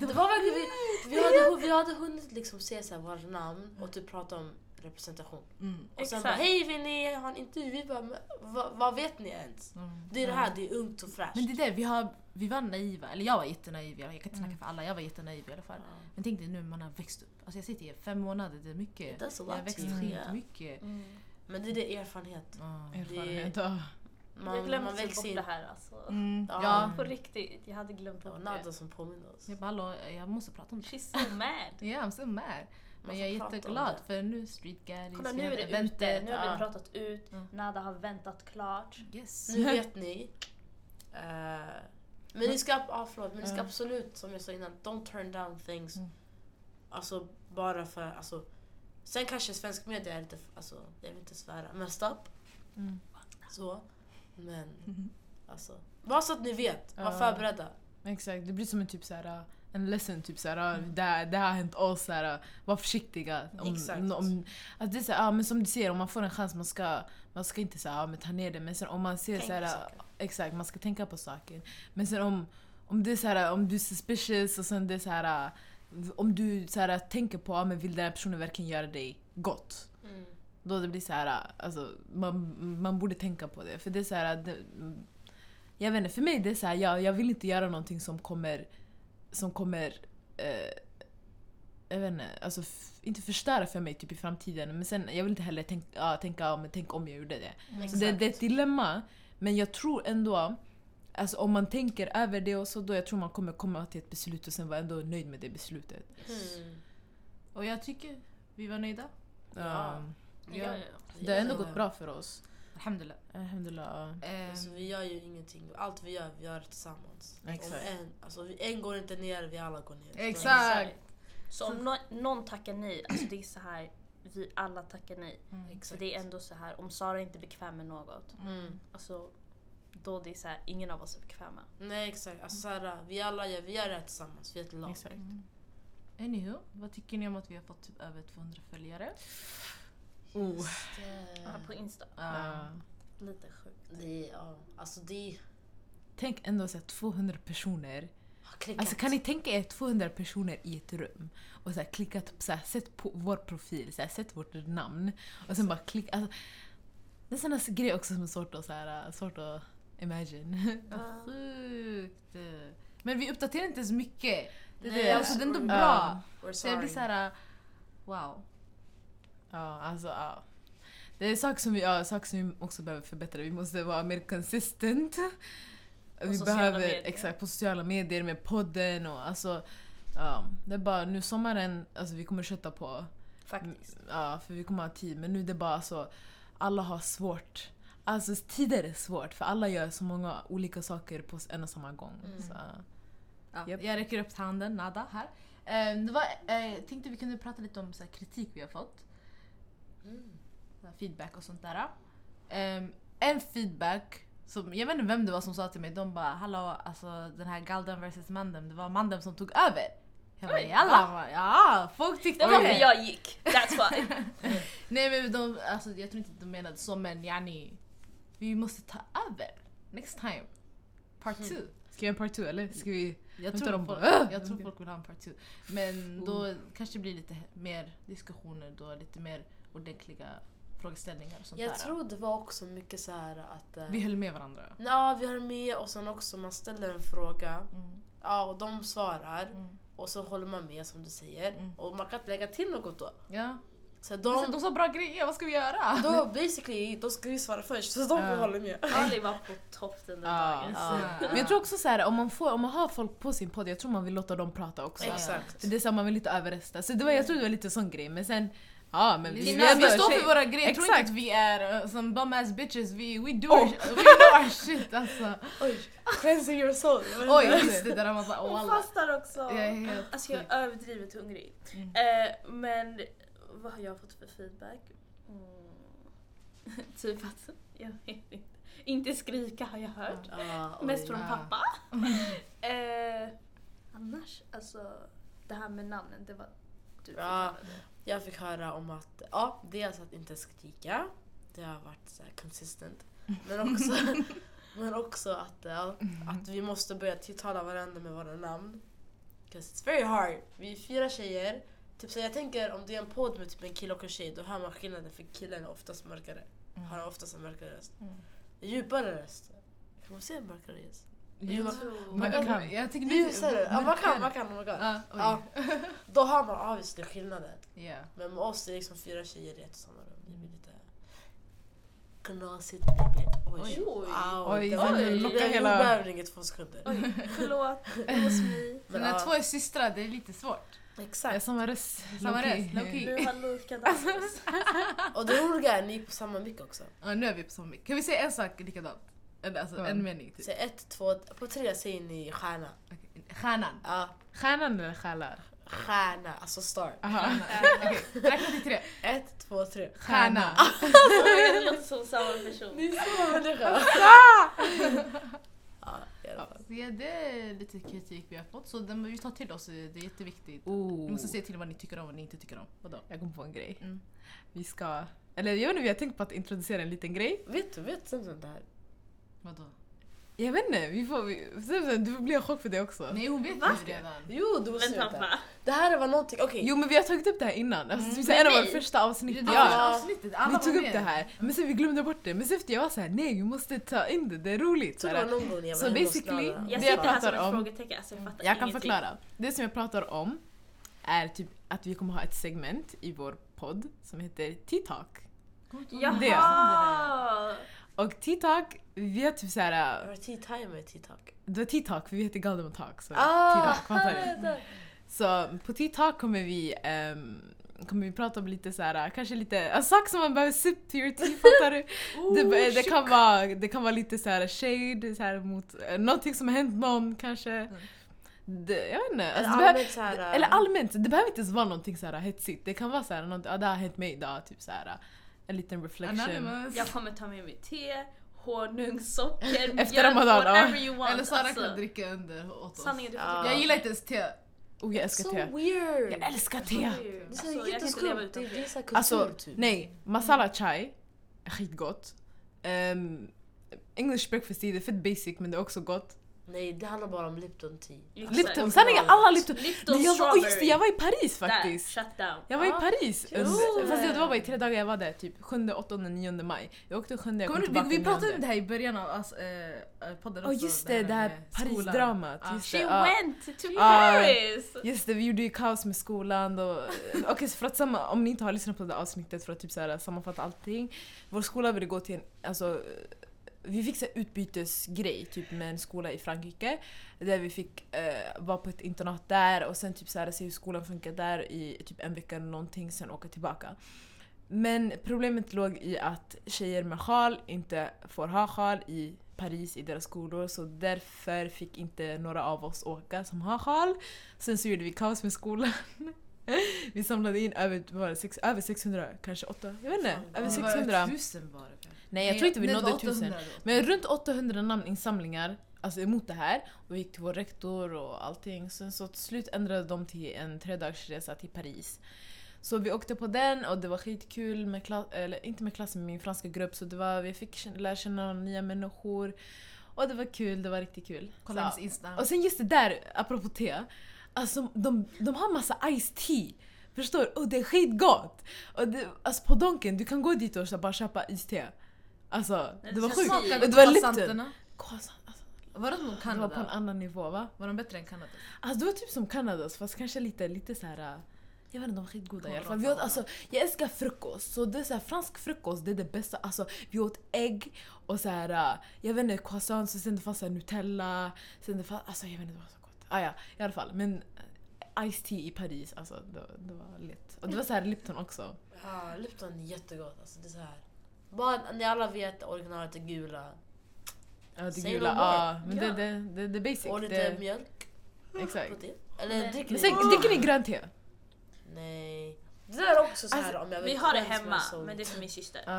Det var verkligen, vi, vi, hade, vi hade hunnit liksom se så våra namn och typ prata om representation. Mm. Och sen bara hej vill ni ha en intervju? Vi bara, "Men vad, vad vet ni ens? Mm. Det är det här, det är ungt och fräscht. Men det är det, vi, har, vi var naiva, eller jag var jättenaiv, jag, jag kan inte snacka för alla, jag var jättenaiv i alla fall. Ja. Men tänk dig nu man har växt upp. Alltså jag sitter i fem månader, det är mycket. Jag har växt yeah. mycket. Mm. Men det är det erfarenhet. Ja. Erfarenhet. ja. jag Man, glömde man växer bort in. det här alltså. Mm. Ja. Ja. På riktigt, jag hade glömt Det var bort Nada det. som påminde oss. Jag bara jag måste prata om det. She's so mad. Ja, I'm so mad. Men jag är jätteglad för nu Street Gaddies, Kolla nu är det eventet. ute, nu har vi pratat ut, Ja. Nada har väntat klart. Yes. Nu vet ni. Eh, men ni ska, ah, förlåt, men ni ska absolut, som jag sa innan, don't turn down things. Mm. Alltså bara för, alltså. Sen kanske svensk media är lite, alltså, jag vill inte svära, men stopp. Mm. Så. Men Mhm. alltså, bara så att ni vet, var förberedda. Exakt, det blir som en typ såhär, en lesson. Typ såhär, det, här- det här har hänt oss, såhär, var försiktiga. Om, Exakt. Om, att det är såhär, ja, men som du säger, om man får en chans man ska, man ska inte såhär, men ta ner det. Men sen om man ser Tänk såhär, exakt, man ska tänka på saker. Men sen om, om det är såhär, om du är suspicious och sen det är såhär, om du såhär, tänker på, ja, men vill den här personen verkligen göra dig gott? Mm. Då det blir så här, alltså, man, man borde tänka på det. För det är så här, det, jag vet inte, för mig det är så här, jag, jag vill inte göra någonting som kommer, som kommer, eh, jag vet inte, alltså f- inte förstöra för mig typ i framtiden. Men sen, jag vill inte heller tänka, ja, tänka men tänk om jag gjorde det. Så det, det är ett dilemma, men jag tror ändå, alltså om man tänker över det och så, då jag tror man kommer komma till ett beslut och sen vara ändå nöjd med det beslutet. Mm. Och jag tycker vi var nöjda. Ja. Ja, ja. det har ändå gått bra för oss. Alhamdulillah. Alhamdulillah. Ehm, Alltså, vi gör ju ingenting, allt vi gör, vi gör det tillsammans. Exakt. En, alltså, vi- en går inte ner, vi alla går ner. Exakt. Så om nå- någon tackar nej, alltså det är så här, vi alla tackar nej. mm. Så Exakt. det är ändå så här, om Sara inte är bekväm med något, Mm. alltså då det är så här, ingen av oss är bekväma. Nej exakt, alltså, såhär, vi alla gör, vi gör det här tillsammans, vi är ett lag. Exakt. Mm. Anywho, vad tycker ni om att vi har fått typ över 200 följare? Oh. Ja, på Insta. Ja. Lite sjukt. Det ja, alltså det Tänk ändå så här 200 personer. Alltså kan ni tänka er 200 personer i ett rum och så här klickat, så här, sett på vår profil, så här, sett vårt namn och sen bara klicka. Alltså, det är sådana grejer också som är svårt att, så här, svårt att imagine. Vad sjukt. Men vi uppdaterar inte så mycket. Det är Nej, det. Alltså, det är ändå bra. Ja. Så jag blir sorry. såhär, wow. Ja, alltså ja. Det är saker som vi, ja, saker som vi också behöver förbättra. Vi måste vara mer consistent. Vi sociala behöver, medier. exakt, på sociala medier med podden och alltså Ja, det är bara nu sommaren, alltså vi kommer kötta på. Faktiskt. Ja, för vi kommer ha tid. Men nu är det bara så, alla har svårt. Alltså tider är svårt för alla gör så många olika saker på en och samma gång. Mm. Så, Ja, Japp. Jag räcker upp handen, nada här. Eh, det var, eh, jag tänkte vi kunde prata lite om så här, kritik vi har fått. Mm. Feedback och sånt där. Eh, en feedback, som, jag vet inte vem det var som sa till mig, de bara hallå alltså den här Galden vs Mandem, det var Mandem som tog över. Jag bara jalla, ja folk tyckte Det var för jag gick. That's why. Nej men de, alltså, jag tror inte de menade så men yani, vi måste ta över next time. Part Mm. two. Ska vi göra en part two eller? Ska vi... Jag tror, de folk, bara, jag tror folk vill ha en part two. Men då kanske det blir lite mer diskussioner då, lite mer ordentliga frågeställningar och sånt Jag där. tror det var också mycket så här att... eh, Vi höll med varandra. Ja, vi har med och sen också man ställer en fråga. Mm. Ja, och de svarar. Mm. Och så håller man med som du säger. Mm. Och man kan inte lägga till något då. Ja. Så De, de, de sa bra grejer, vad ska vi göra? då basically, då ska vi svara först. Så de Ja. håller med. Ali var på topp den där Ja. dagen. Men jag tror också så här, om man, får, om man har folk på sin podd, jag tror man vill låta dem prata också. Exakt. Det är så man vill inte överrösta. Så det var, jag tror det var lite sån grej. Men sen, ja men Vi, vi, vi, står för våra grejer, jag tror inte att vi är uh, som bum ass bitches, vi we do, Oh. our, we know our shit alltså. Oj, cleansing your soul. Oj just det, där man bara oh, Hon alla. fastar också. Jag är helt Alltså jag är överdrivet hungrig. Mm. Eh, men vad har jag fått för feedback? Mm. typ att, jag vet inte. Inte skrika har jag hört. Oj. Mest från Ja. pappa. eh, annars, alltså det här med namnen, det var du Ja. Jag fick höra om att, ja, dels att inte skrika. Det har varit så här consistent. Men också, Men också att, ja, att vi måste börja tilltala varandra med våra namn. 'Cause it's very hard. Vi är fyra tjejer. Typ så jag tänker om det är en podd med typ en kille och en tjej, då hör man skillnaden för killen är oftast mörkare. Har oftast en mörkare röst. Mm. Djupare röst. Kan man säga mörkare röst? Jo, man- man kan. Jag tycker Nu ser du? Ja, man kan, man kan, man kan. Ja, oj. Ja. Då har man obviously skillnaden. Ja. Men med oss är det liksom fyra tjejer i ett samma rum. Det blir lite knasigt. Det oj, Oj. Oj, det oj, en locka hela- jordbävning i två sekunder. Oj, förlåt. Was me. Men när ja, två är systrar, det är lite svårt. Exakt. samma röst. Samma röst. Nu har likadant. Och det roliga är att ni är på samma mick också. Ja, nu är vi på samma mick. Kan vi säga en sak likadant? Eller alltså en mening typ. Så ett, två, på tre säger ni stjärna. Okej. Stjärnan. Ja, Stjärnan eller själar? stjärna, alltså star. Aha. Okej, räkna till tre. Ett, två, tre. Stjärna. Det låter som samma person. Ni människa. ja, i alla fall. Det är lite kritik vi har fått så den, vi tar till oss, det är jätteviktigt. Ni Oh. måste se till vad ni tycker om och vad ni inte tycker om. Vadå? Jag kom på en grej. Mm. Vi ska... Eller jag vet inte, vi har tänkt på att introducera en liten grej. Vet du, vet det här? Vadå? Jag vet inte, vi får... Vi, du får bli en chock för det också. Nej hon vet Va? ju redan. Jo, du måste Vänta, veta. va? Det här var någonting, okej. Jo men vi har tagit upp det här innan. Alltså, Mm. en av våra första avsnitt. Det Ja. avsnittet, alla Vi var tog upp med. det här, men sen vi glömde bort det. Men sen efter jag var såhär, nej vi måste ta in det, det är roligt. Jag tror det var någon gång jag var Så hemma hos basically-. Jag Det ser jag det här som pratar ett om- frågetecken. Alltså, jag fattar Jag kan ingenting. förklara. Det som jag pratar om är typ att vi kommer ha ett segment i vår podd som heter T-talk. Jaha! Och T-talk, vi har typ såhär, Det var tea time med tea talk. det var T-talk för vi heter Galdemar Talk. Så Ah, T-talk? Så på T-talk kommer vi ehm, kommer vi prata om lite så här, kanske lite, alltså, saker som man behöver sip to your tea, fattar du? det, det, kan vara, det kan vara lite så här shade så här, mot eh, någonting som har hänt någon kanske. Det, jag vet inte. Eller Alltså, behöver, allmänt så här, eller allmänt, det behöver inte ens vara någonting så här hetsigt. Det kan vara så här, något, ja, det har hänt mig idag, typ så här, en liten reflection. Anonymous. Jag kommer ta med mig te, honung, socker, Efter mjölk, Ramadan, whatever you want. Eller Sara alltså. kan dricka under åt oss. Sanningen, du får dricka. Jag gillar inte ens te. Och jag älskar So te. weird! Jag älskar te! weird. Det är Alltså, så jag kan inte jätteskumt. leva Det, utan det är så kultur Alltså, typ. nej. Masala chai är skitgott. Um, English breakfast tea, det är fett basic men det är också gott. Nej, det handlar bara om Lipton tea. Lipton, sanningen alla Lipton. Lipton Nej, jag, var, oh, just det, jag var i Paris faktiskt. Där, shut down. Jag var i Ah, Paris. under- Fast det var bara i tre dagar jag var där, typ 7, 8, 9 maj. Jag åkte 7, jag kom du, tillbaka vi, vi pratade om 9. det här i början av alltså, äh, podden Ja just det, det här skolan. Paris-dramat. Just She ja. went to Ah. Paris! Just det, vi gjorde ju kaos med skolan. Och, okay, så för att samma, om ni inte har lyssnat på det avsnittet för att typ så här, sammanfatta allting. Vår skola ville gå till en, alltså, vi fick här utbytesgrej typ med en skola i Frankrike. Där vi fick eh, vara på ett internat där och sen typ så här, se hur skolan funkar där i typ en vecka eller någonting, sen åka tillbaka. Men problemet låg i att tjejer med sjal inte får ha sjal i Paris i deras skolor så därför fick inte några av oss åka som har sjal. Sen så gjorde vi kaos med skolan. Vi samlade in över, var det, sex, över 600, kanske 8, jag vet inte. Över Det var 600. Tusen var det. Nej jag tror inte vi nådde var 1000. 800 då. Men runt 800 namninsamlingar alltså emot det här. Och vi gick till vår rektor och allting. Sen så till slut ändrade de till en tredagsresa till Paris. Så vi åkte på den och det var skitkul med klass, eller inte med klassen, med min franska grupp. Så det var, vi fick lära känna nya människor. Och det var kul, det var riktigt kul. Kolla hennes insta. och sen just det där, apropå te. Alltså de, de har massa ice tea. Förstår? Och det är skitgott! Och det, alltså på Donken, du kan gå dit och bara köpa iste. Alltså Det det var sjukt. det var croissanterna? Croissant, Alltså, Var det som det var Kanada? på en annan nivå va? Var de bättre än Kanada? Alltså det var typ som Kanadas fast kanske lite, lite så här. äh, Jag vet inte, de var skitgoda i alla fall. Vi de åt, alltså, jag älskar frukost, så det är så här, fransk frukost det är det bästa. Alltså, vi åt ägg och så här, äh, jag vet inte, croissants och sen det fanns så här Nutella. Sen det fanns, alltså jag vet inte, det var så gott. Ah, ja, i alla fall. Men äh, Ice tea i Paris, alltså det, det var lätt. Och det var så här Lipton också. Ja, Lipton är jättegott. Alltså, det är så här. Bara ni alla vet originalet är gula. Ja, det Say gula, no more. ja. Men det, det, det, det är basic. Och lite Det, mjölk. exakt. Protein. Eller Nej. dricker Men ni? sen, dricker ni grönt te? Nej. Det där är också så här Alltså, om jag vill Vi har det hemma, soul. men det är för min syster. Ja.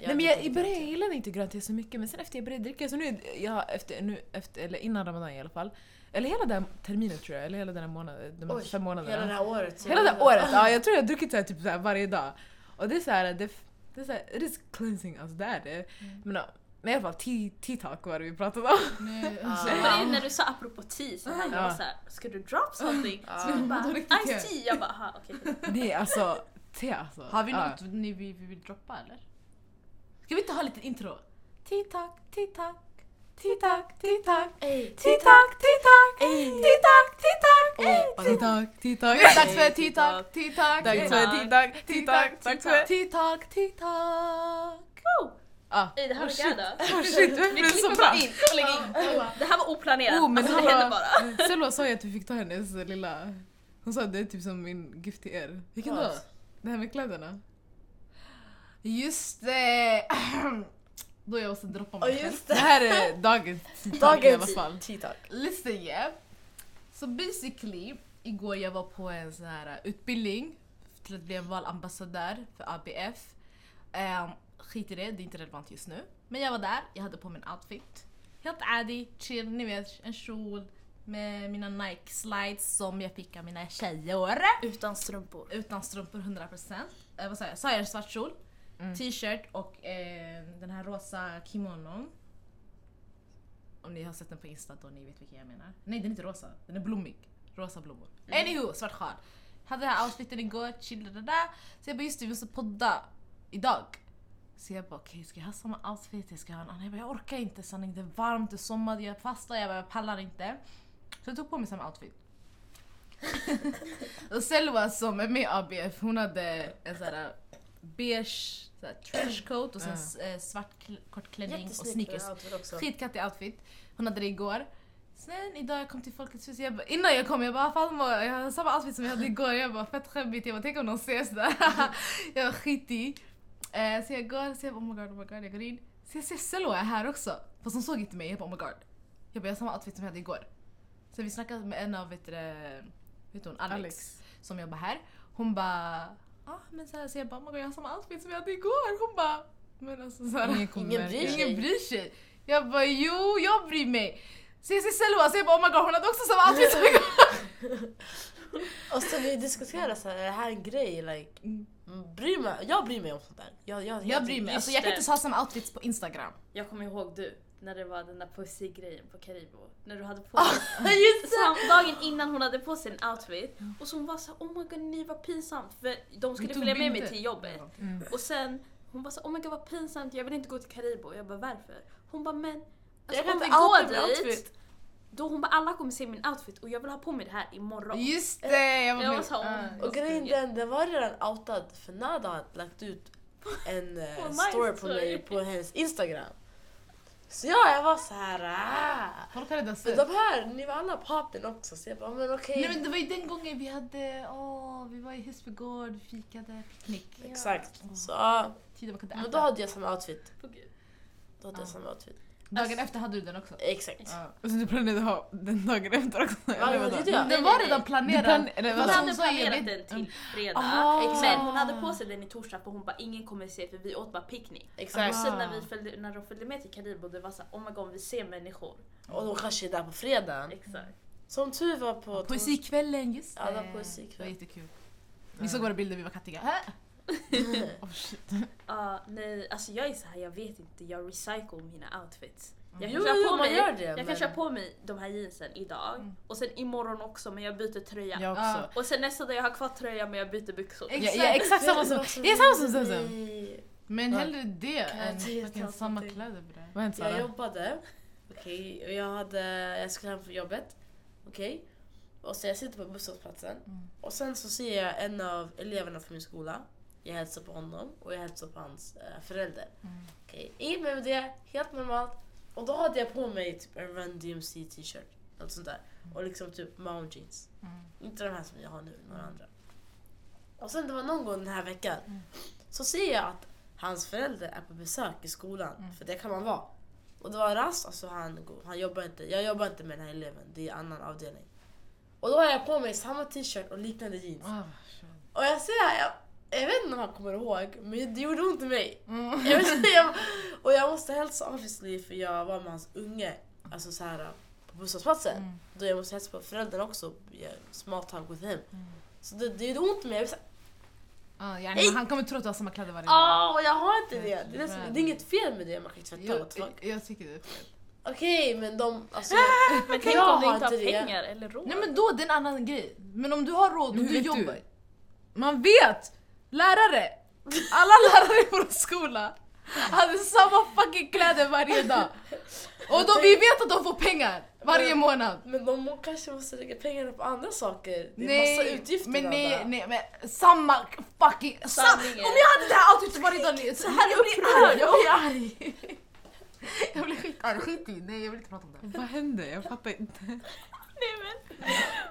Jag Nej men jag, i inte början jag gillade inte grönt te så mycket men sen efter jag började dricka, så nu, jag, efter, nu efter, eller innan ramadan i alla fall, eller hela den här terminen tror jag, eller hela den här månaden, de här Oj, fem månaderna. Hela det här året. Hela det här året, ja jag tror jag har druckit så här, typ så här varje dag. Och det är så här, det, det är så här, it is cleansing, alltså det är det. Men ja, Nej i alla fall tea-talk var det vi pratade om. Nej, alltså, ju när du sa apropå tea så här, jag var såhär, ska du drop something? Ja. Så du bara, ice te. tea! Jag bara, aha okej. Nej alltså, te alltså. Har vi något ni vi, vi vill droppa eller? Ska vi inte ha lite intro? Tea-talk, tea-talk, Ey, tea-talk, tea-talk, tea-talk, tea-talk. Ey. Tea-talk, tea-talk. Dags för tea-talk, tea-talk, Dags för tea-talk, tea-talk, dags för... tea-talk. Woo! Ah. Ey det här Oh, shit. Oh shit, Vi blev så bra? in och lägger in. Det här var oplanerat. Oh, men alltså, det hände bara. Selma sa ju att vi fick ta hennes lilla... Hon sa att det är typ som min gift till er. Vilken då? Det här med kläderna. Just det! Då jag måste droppa mig själv. Det det. här är dagens tea-talk i alla fall. tea-talk. Listen yeah. Så basically, igår jag var på en sån här uh, utbildning till att bli en valambassadör för ABF. Um, skit i det, det är inte relevant just nu. Men jag var där, jag hade på mig en outfit. Helt adi, chill, ni vet en kjol med mina Nike slides som jag fick av mina tjejer. Utan strumpor. Utan strumpor 100%. Eh, vad sa jag? Sa jag en svart kjol? Mm. T-shirt och eh, den här rosa kimonon. Om ni har sett den på Insta då ni vet vilken jag menar. Nej den är inte rosa, den är blommig. Rosa blommor. Anywho, svart sjal. Hade den här outfiten igår, chillade där. Så jag bara just det, vi måste podda idag. Så jag bara okej, ska jag ha samma outfit? Jag ska ha en annan. Jag bara jag orkar inte sanning, det är varmt, det är sommar, jag fastar, jag bara jag pallar inte. Så jag tog på mig samma outfit. och Selva som är med i ABF, hon hade en sån här beige trenchcoat och sen eh, svart kort klänning och sneakers. Skitkattig outfit. Hon hade det igår. Sen idag jag kom till Folkets hus, jag bara, innan jag kom jag bara Falma, jag har samma outfit som jag hade igår. Jag bara fett skämmigt, jag bara tänk om någon ser sådär. jag var skitig. Eh, så jag går, så jag bara oh my god, oh my god, jag går in. Så jag ser Selwa är här också. Fast hon såg inte mig, jag bara oh my god. Jag bara jag har samma outfit som jag hade igår. Så vi snackade med en av, vet du, vet hon, Alex, Alex. som jobbar här. Hon bara, ah, men så, här, så jag bara oh jag har samma outfit som jag hade igår. Hon bara, men alltså så här, Ingen Ingen bryr sig. Ingen bryr sig. Jag bara jo, jag bryr mig. Så jag ser Selma så jag bara oh my god hon hade också samma outfit som jag. Och så vi diskuterar så här, är det här en grej? Like, Mm. bryr mig, jag bryr mig om sånt där. Jag, jag, Jag bryr mig. Alltså, jag kan inte ha samma outfits på Instagram. Jag kommer ihåg du, när det var den där pussy-grejen på Karibo. När du hade på Ah, dig dagen innan hon hade på sig en outfit och så hon var så här, oh my god nej vad pinsamt för de skulle följa med mig till jobbet. Mm. Och sen hon bara så oh my god vad pinsamt jag vill inte gå till Karibo. Jag bara varför? Hon bara men alltså, Jag kan om vi inte går dit outfit. då hon bara alla kommer se min outfit och jag vill ha på mig det här imorgon. Just det! Jag var Jag var så, Ah, och Och grejen den, den var redan outad för Nada hade lagt ut en eh, story på mig på hennes Instagram. Så ja, jag var så här. Ah. Folk hade Men sett. de här, ni var alla poppen också så jag bara men okej. Nej men det var ju den gången vi hade, åh, vi var i Husbygård, fikade, picknick. Exakt. Så ja, Tiden man kunde men äta. då hade jag samma outfit. Då hade jag Ja. samma outfit. Dagen efter hade du den också. Exakt. Ja. Och så du planerade ha den dagen efter också? Ja, det är det. Den var redan planerad. plan- eller Hon hade planerat den till fredag. Ah. Men hon hade på sig den i torsdag för hon bara ingen kommer se för vi åt bara picknick. Och Exakt. sen när, vi följde, när de följde med till Karibo det var såhär oh my god vi ser människor. Och de kanske är där på fredagen. Exakt. Som tur var på Poesikvällen, just Ja, det var Det poesikväll. var jättekul. Vi såg våra bilder, vi var kattiga. Oh, shit. Ja, nej, alltså jag är så här, jag vet inte, jag recycle mina outfits. Jag kan, Jo, köra jo, på mig, gör det, jag men- kan köra på mig de här jeansen idag Mm. och sen imorgon också men jag byter tröja. Jag Ja. också. Och sen nästa dag jag har kvar tröja men jag byter byxor. Exakt. Ja, ja, exakt samma som... Jag är samma som Zezem. Nej. Men Ja. hellre det än fucking samma kläder bre. Jag Sara? jobbade, okej, och jag, hade, jag skulle hem från jobbet, okej. Och så jag sitter på busshållplatsen Mm. och sen så ser jag en av eleverna från min skola. Jag hälsar på honom och jag hälsar på hans eh, förälder. Mm. Inget mer med det, helt normalt. Och då hade jag på mig typ en Run DMC t-shirt, något sånt där. Och liksom typ Mount jeans. Mm. Inte de här som jag har nu, några andra. Och sen det var någon gång den här veckan Mm. så ser jag att hans förälder är på besök i skolan, Mm. för det kan man vara. Och det var rast, alltså han, går- han jobbar inte, jag jobbar inte med den här eleven, det är annan avdelning. Och då har jag på mig samma t-shirt och liknande jeans. Ah, Och jag ser, jag, jag vet inte om han kommer ihåg, men det gjorde ont i mig. Mm. Jag vet, inte, jag, och jag måste hälsa obviously för jag var med hans unge, alltså så här på busshållplatsen. Mm. Då jag måste hälsa på föräldrarna också, small talk with him. Mm. Så det, det gjorde ont i mig. Här, Ja, yani, han kommer tro att du har samma kläder varje dag. Åh, jag har inte det! Det är, det Nej. är inget fel med det, man kan tvätta Jag, jag, jag tycker det är fel. Okej, men de... Alltså, Men tänk jag om du har inte har inte det. pengar eller råd. Nej men då det är en annan grej. Men om du har råd och du jobbar. du? Man vet! Lärare! Alla lärare i vår skola hade samma fucking kläder varje dag. Och då, vi vet att de får pengar varje månad. Men de kanske måste lägga pengarna på andra saker. Det är Nej, massa utgifter men nej, nej, men samma fucking... Sa, Sanningen. om jag hade det här outfitet varje dag, nej, så här jag blir arg, jag blir arg. Jag blir skitarg, skit i, nej jag vill inte prata om det. Vad hände? Jag fattar inte.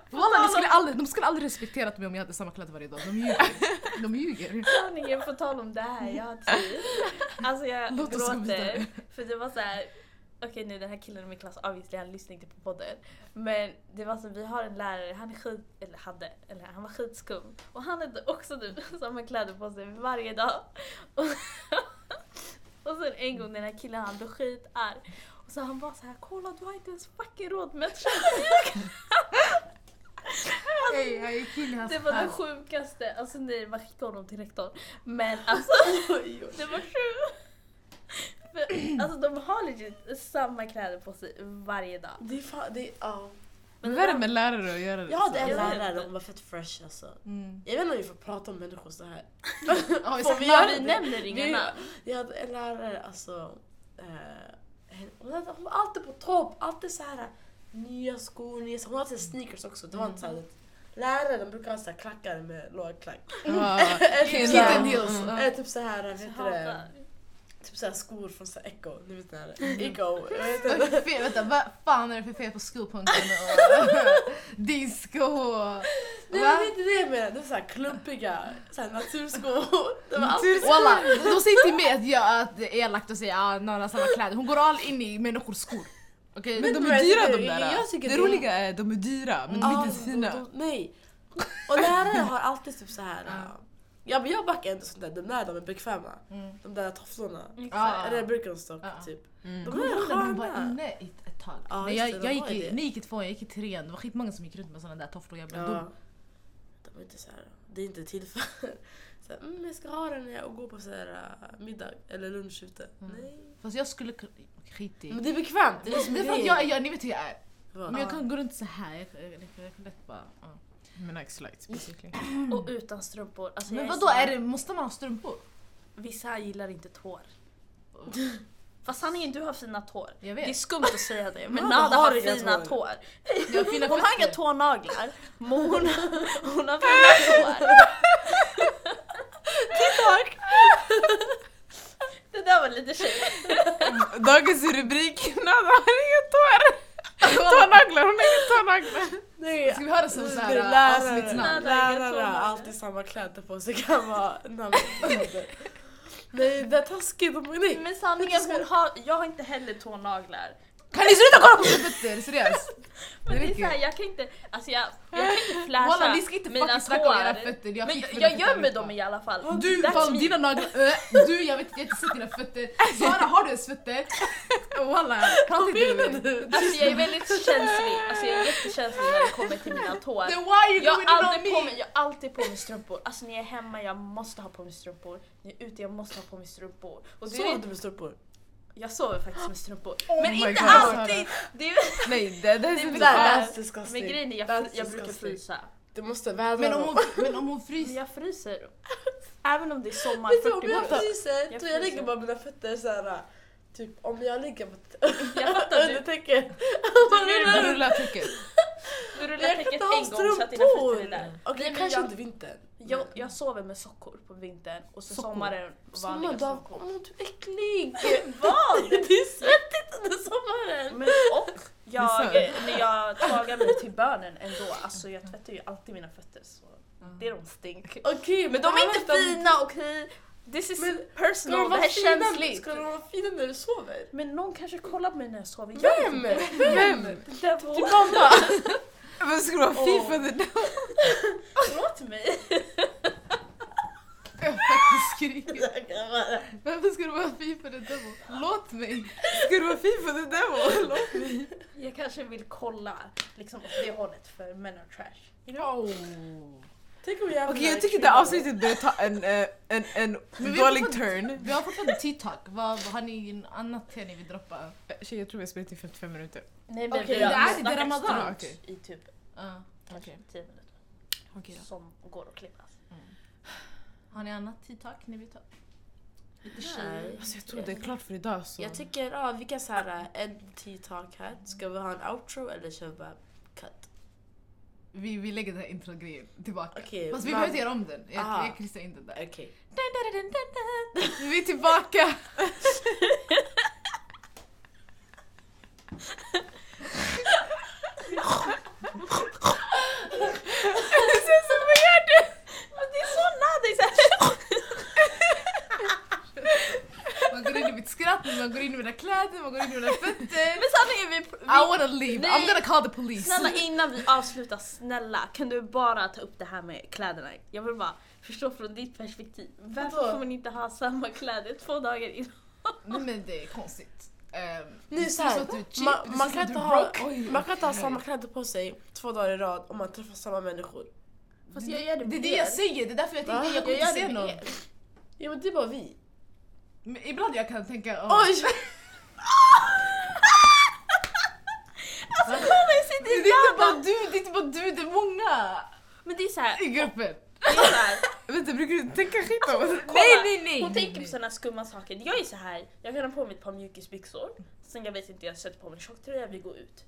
Walla, de, skulle aldrig, de skulle aldrig respekterat mig om jag hade samma kläder varje dag, de ljuger. De ljuger. Sanningen, på tal om det här, jag har tid. Alltså jag Låt gråter. För det var så här. Okej nu den här killen i min klass, obviously han lyssnar inte på podden. Men det var så, vi har en lärare, han är skit, eller hade, eller han var skitskum. Och han hade också typ samma kläder på sig varje dag. Och, och sen en gång den här killen han blev skitarg. Så han bara så här, kolla du har inte ens fucking råd med köpa Hej, jag gick in i hans Det var det sjukaste, alltså nej man skickade honom till rektorn. Men alltså det var sjukt. För, Alltså de har legit samma kläder på sig varje dag. Det är fan, det är, ja. Men vad är det med lärare att göra det? Jag hade en Jag vet lärare, hon var fett fresh alltså. Mm. Jag vet inte om vi får prata om människor så här. Ja, vi vi det? nämner inga Vi- namn. Jag hade en lärare, alltså. Eh, hon, var alltid på topp, alltid så här nya skor, nya, hon hade sneakers också. Det var inte så här, Lärare de brukar ha så här klackar med låg klack. Ja, Kitten heels. typ så här, vad heter det? Typ så här skor från så här Echo, ni vet den här? Okej, fel, vänta, vad fan är det för fel på skopunkten och disco? Nej men det Va? är inte det jag menar, det är så här klumpiga så här naturskor. Det var alltid Walla, de säger till mig att jag att det är elakt att säga att någon har samma kläder. Hon går all in i människors skor. Okej? Men de är jag dyra de där. Det det- roliga är de är dyra men de är inte ens fina. de- Nej. Och lärare har alltid typ så här. äh, Ja men jag backar inte sånt där, de där de är bekväma. Mm. De där tofflorna. Ja. Eller Birkenstock Ja. typ. Mm. De är när man var sköna. inne ett, ett tag? Just jag, jag de gick var i, gick i tvåan, jag gick i trean. Det var skitmånga som gick runt med såna där tofflor. Jag blev Ja. dum. De är inte så här, det är inte till för så här, mm, jag ska ha den när jag går på så här, äh, middag eller lunch ute. Mm. Nej. Fast jag skulle. Skit i. Men det är bekvämt, det är det är för att jag, jag, ni vet hur jag är. Vad? Men jag kan gå runt så här. Jag, jag, jag, jag kan lätt bara... Men Nike slides basically. Och utan strumpor. Alltså, Men vadå, är det, måste man ha strumpor? Vissa gillar inte tår. Fast sanningen, du har fina tår. Jag Det är skumt att säga det, men Nada Nada har fina tår. tår. Har fina Hon har inga tånaglar, men hon, hon har fina tår. TikTok! Det där var lite tjej. Dagens rubrik, Nada har inga tår. Tånaglar, hon har inga tånaglar. Nej, Ska vi ha det som så här, lärare, avsnittsnamn? lärare alltid samma kläder på sig kan vara namnet. Nej det är taskigt, nej. Men sanningen, hon har, jag har inte heller tånaglar. Kan ni sluta kolla på mina fötter? Seriöst? Men det är såhär, jag kan inte, alltså jag, jag kan inte flasha Walla, ni ska inte mina fucking snacka om era tår. fötter. Jag Men jag, gömmer dem i alla fall. Du, fan dina naglar, äh, du jag vet jag har inte sett dina fötter. Sara har du ens fötter? Walla, prata inte mig. Alltså jag är väldigt känslig, alltså jag är jättekänslig när det kommer till mina tår. Then why you Jag har alltid på mig, jag har alltid på mig strumpor. Alltså när jag är hemma, jag måste ha på mig strumpor. När jag är ute, jag måste ha på mig strumpor. Och du Sover vet, du strumpor? Jag sover faktiskt med strumpor. Oh Men inte God, alltid! Det är, Nej, det, det är disgusting. men grejen är, jag, That's jag brukar frysa. Du måste vädra Men om hon, men om hon fryser? jag fryser. Även om det är sommar, Vet du om 40 jag grader. fryser? Jag jag lägger bara mina fötter såhär Typ om jag ligger på Jag under du, täcket. Du rullar täcket. du rullar Jag täcket en gång så att dina fötter är där. Okej men kanske jag- inte vintern. Jag, jag sover med sockor på vintern och så Sockor? sommaren Sommar, vanliga har- sockor. Åh, du är äcklig! Vad? Det är svettigt under sommaren! Men och jag, när jag tagar mig till bönen ändå, alltså jag tvättar ju alltid mina fötter så det är de stink. Okej Men de är inte de- fina okej? This is Men personal, det här är fina- känsligt. Ska de vara fina när du sover? Men någon kanske kollar på mig när jag sover. Vem? inte. Vem? Det där var... Din mamma! Men ska du vara Åh. fifa det där? Förlåt mig. Jag faktiskt skriker. Varför ska du vara fy för det devil? Låt mig! Ska du vara fifa det där? Låt mig. Jag kanske vill kolla liksom åt det hållet för men are trash. You know? Oh. Tänk om jag Okej jag tycker det här avsnittet börjar ta en, eh, en, en Men vi har dålig turn. Vi har fortfarande TikTok. Vad, vad har ni annat te ni vill droppa? Eh, Tjej jag tror vi har spelat i 55 minuter. Nej Okej, vi det är- det är Ramadan. strunt Okej. i typ Ja. kanske Okej. 10 minuter. Okej då. Som går att klippa. Har ni annat TikTok ni vill ta? Lite tjej. Alltså jag tror det är klart för idag så. Jag tycker, ja vi kan såhär en TikTok här. Ska vi ha en outro eller kör vi bara? Vi, vi lägger den här intro-grejen tillbaka. Okej, Fast vi men- behöver inte göra om den. Jag, Aha. jag klistrar in den där. Okej. Vi är tillbaka! Men det är så nödigt! så här. Man skratt, man går in i mina kläder, man går in i mina fötter. Men sanningen vi, vi I wanna leave, Nej. I'm gonna call the police. Snälla innan vi avslutar, snälla kan du bara ta upp det här med kläderna? Jag vill bara förstå från ditt perspektiv. Varför Vadå? får man inte ha samma kläder två dagar innan? Nej men det är konstigt. Um, Nu så här, man, man, kan inte ha, man kan inte ha samma kläder på sig två dagar i rad om man träffar samma människor. Fast jag gör det Det är det jag säger, det är därför jag tänkte jag kommer inte se någon. Ja men det är bara vi. Men ibland jag kan tänka, oh, Oj! Alltså kolla jag sitter det är i inte bara du, det är inte bara du, det är många Men det är såhär, i gruppen. det är så här. Vänta brukar du tänka skit om oss? Nej, nej, nej, Hon nej, tänker på nej. sådana skumma saker. Jag är så här. jag kan ha på mig ett par mjukisbyxor, sen jag vet inte, jag sätter på mig en tjocktröja, vi går ut.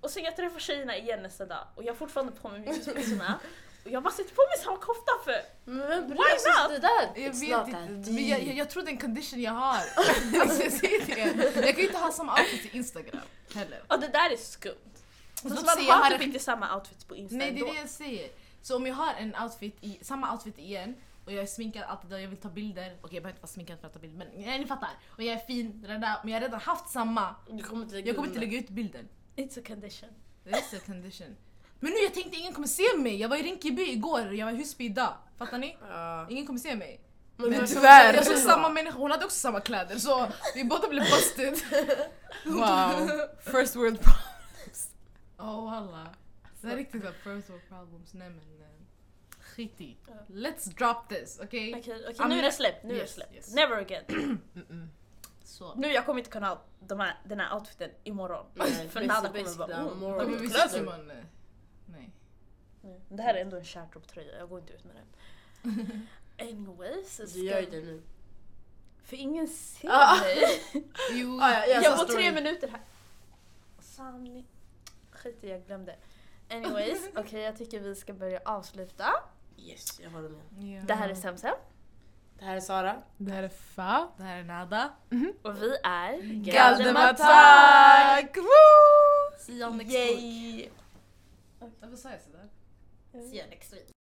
Och sen jag träffar tjejerna igen nästa dag och jag har fortfarande på mig mjukisbyxorna. Jag bara sätter på mig samma kofta för Men Why not? Det där, Jag it's vet inte, men jag, jag, jag tror det är en condition jag har. jag, säger det. jag kan ju inte ha samma outfit till Instagram heller. och det där är skumt. Fast man jag har typ inte samma outfits på Insta Nej det är det jag säger. Så om jag har en outfit i, samma outfit igen och jag är sminkad alltid och jag vill ta bilder, okej jag behöver inte vara sminkad för att ta bilder men nej, ni fattar. Och jag är fin, där, men jag har redan haft samma. Du kommer inte lägga Jag kommer inte lägga ut bilden. It's a condition. Det är a condition. Men nu jag tänkte ingen kommer se mig, jag var i Rinkeby igår och jag var i Husby idag. Fattar ni? Ingen kommer se mig. Men, Men tyvärr. Jag såg samma människa, hon hade också samma kläder så vi båda blev busted. Wow. First world problems. Oh, alla. Det är riktigt så first world problems. Nej men eh, skit i. Let's drop this, okej? Okej, okej I'm nu är det släppt, nu är det Yes, släppt. yes. Never again. Mm-mm. Så. Nu jag kommer inte kunna ha de här, den här outfiten imorgon. Nej, För Nada kommer bara mm, more har Ja, du men vi kläder?" ses imorgon. Nej. Mm. Det här är ändå en kärntropptröja, jag går inte ut med den. Anyways, så Du gör ju det nu. För ingen ser Ah. mig. Jo, Ah, ja, jag Jag tre minuter här. Sanning. Skit i, jag glömde. Anyways, okej jag tycker vi ska börja avsluta. Yes, jag håller med. Ja. Det här är Semsem Det här är Sara. Det här är Fa. Det här är Nada. och vi är Galdematak! Woo! See you next Yay! Varför sa jag sådär? See you next week.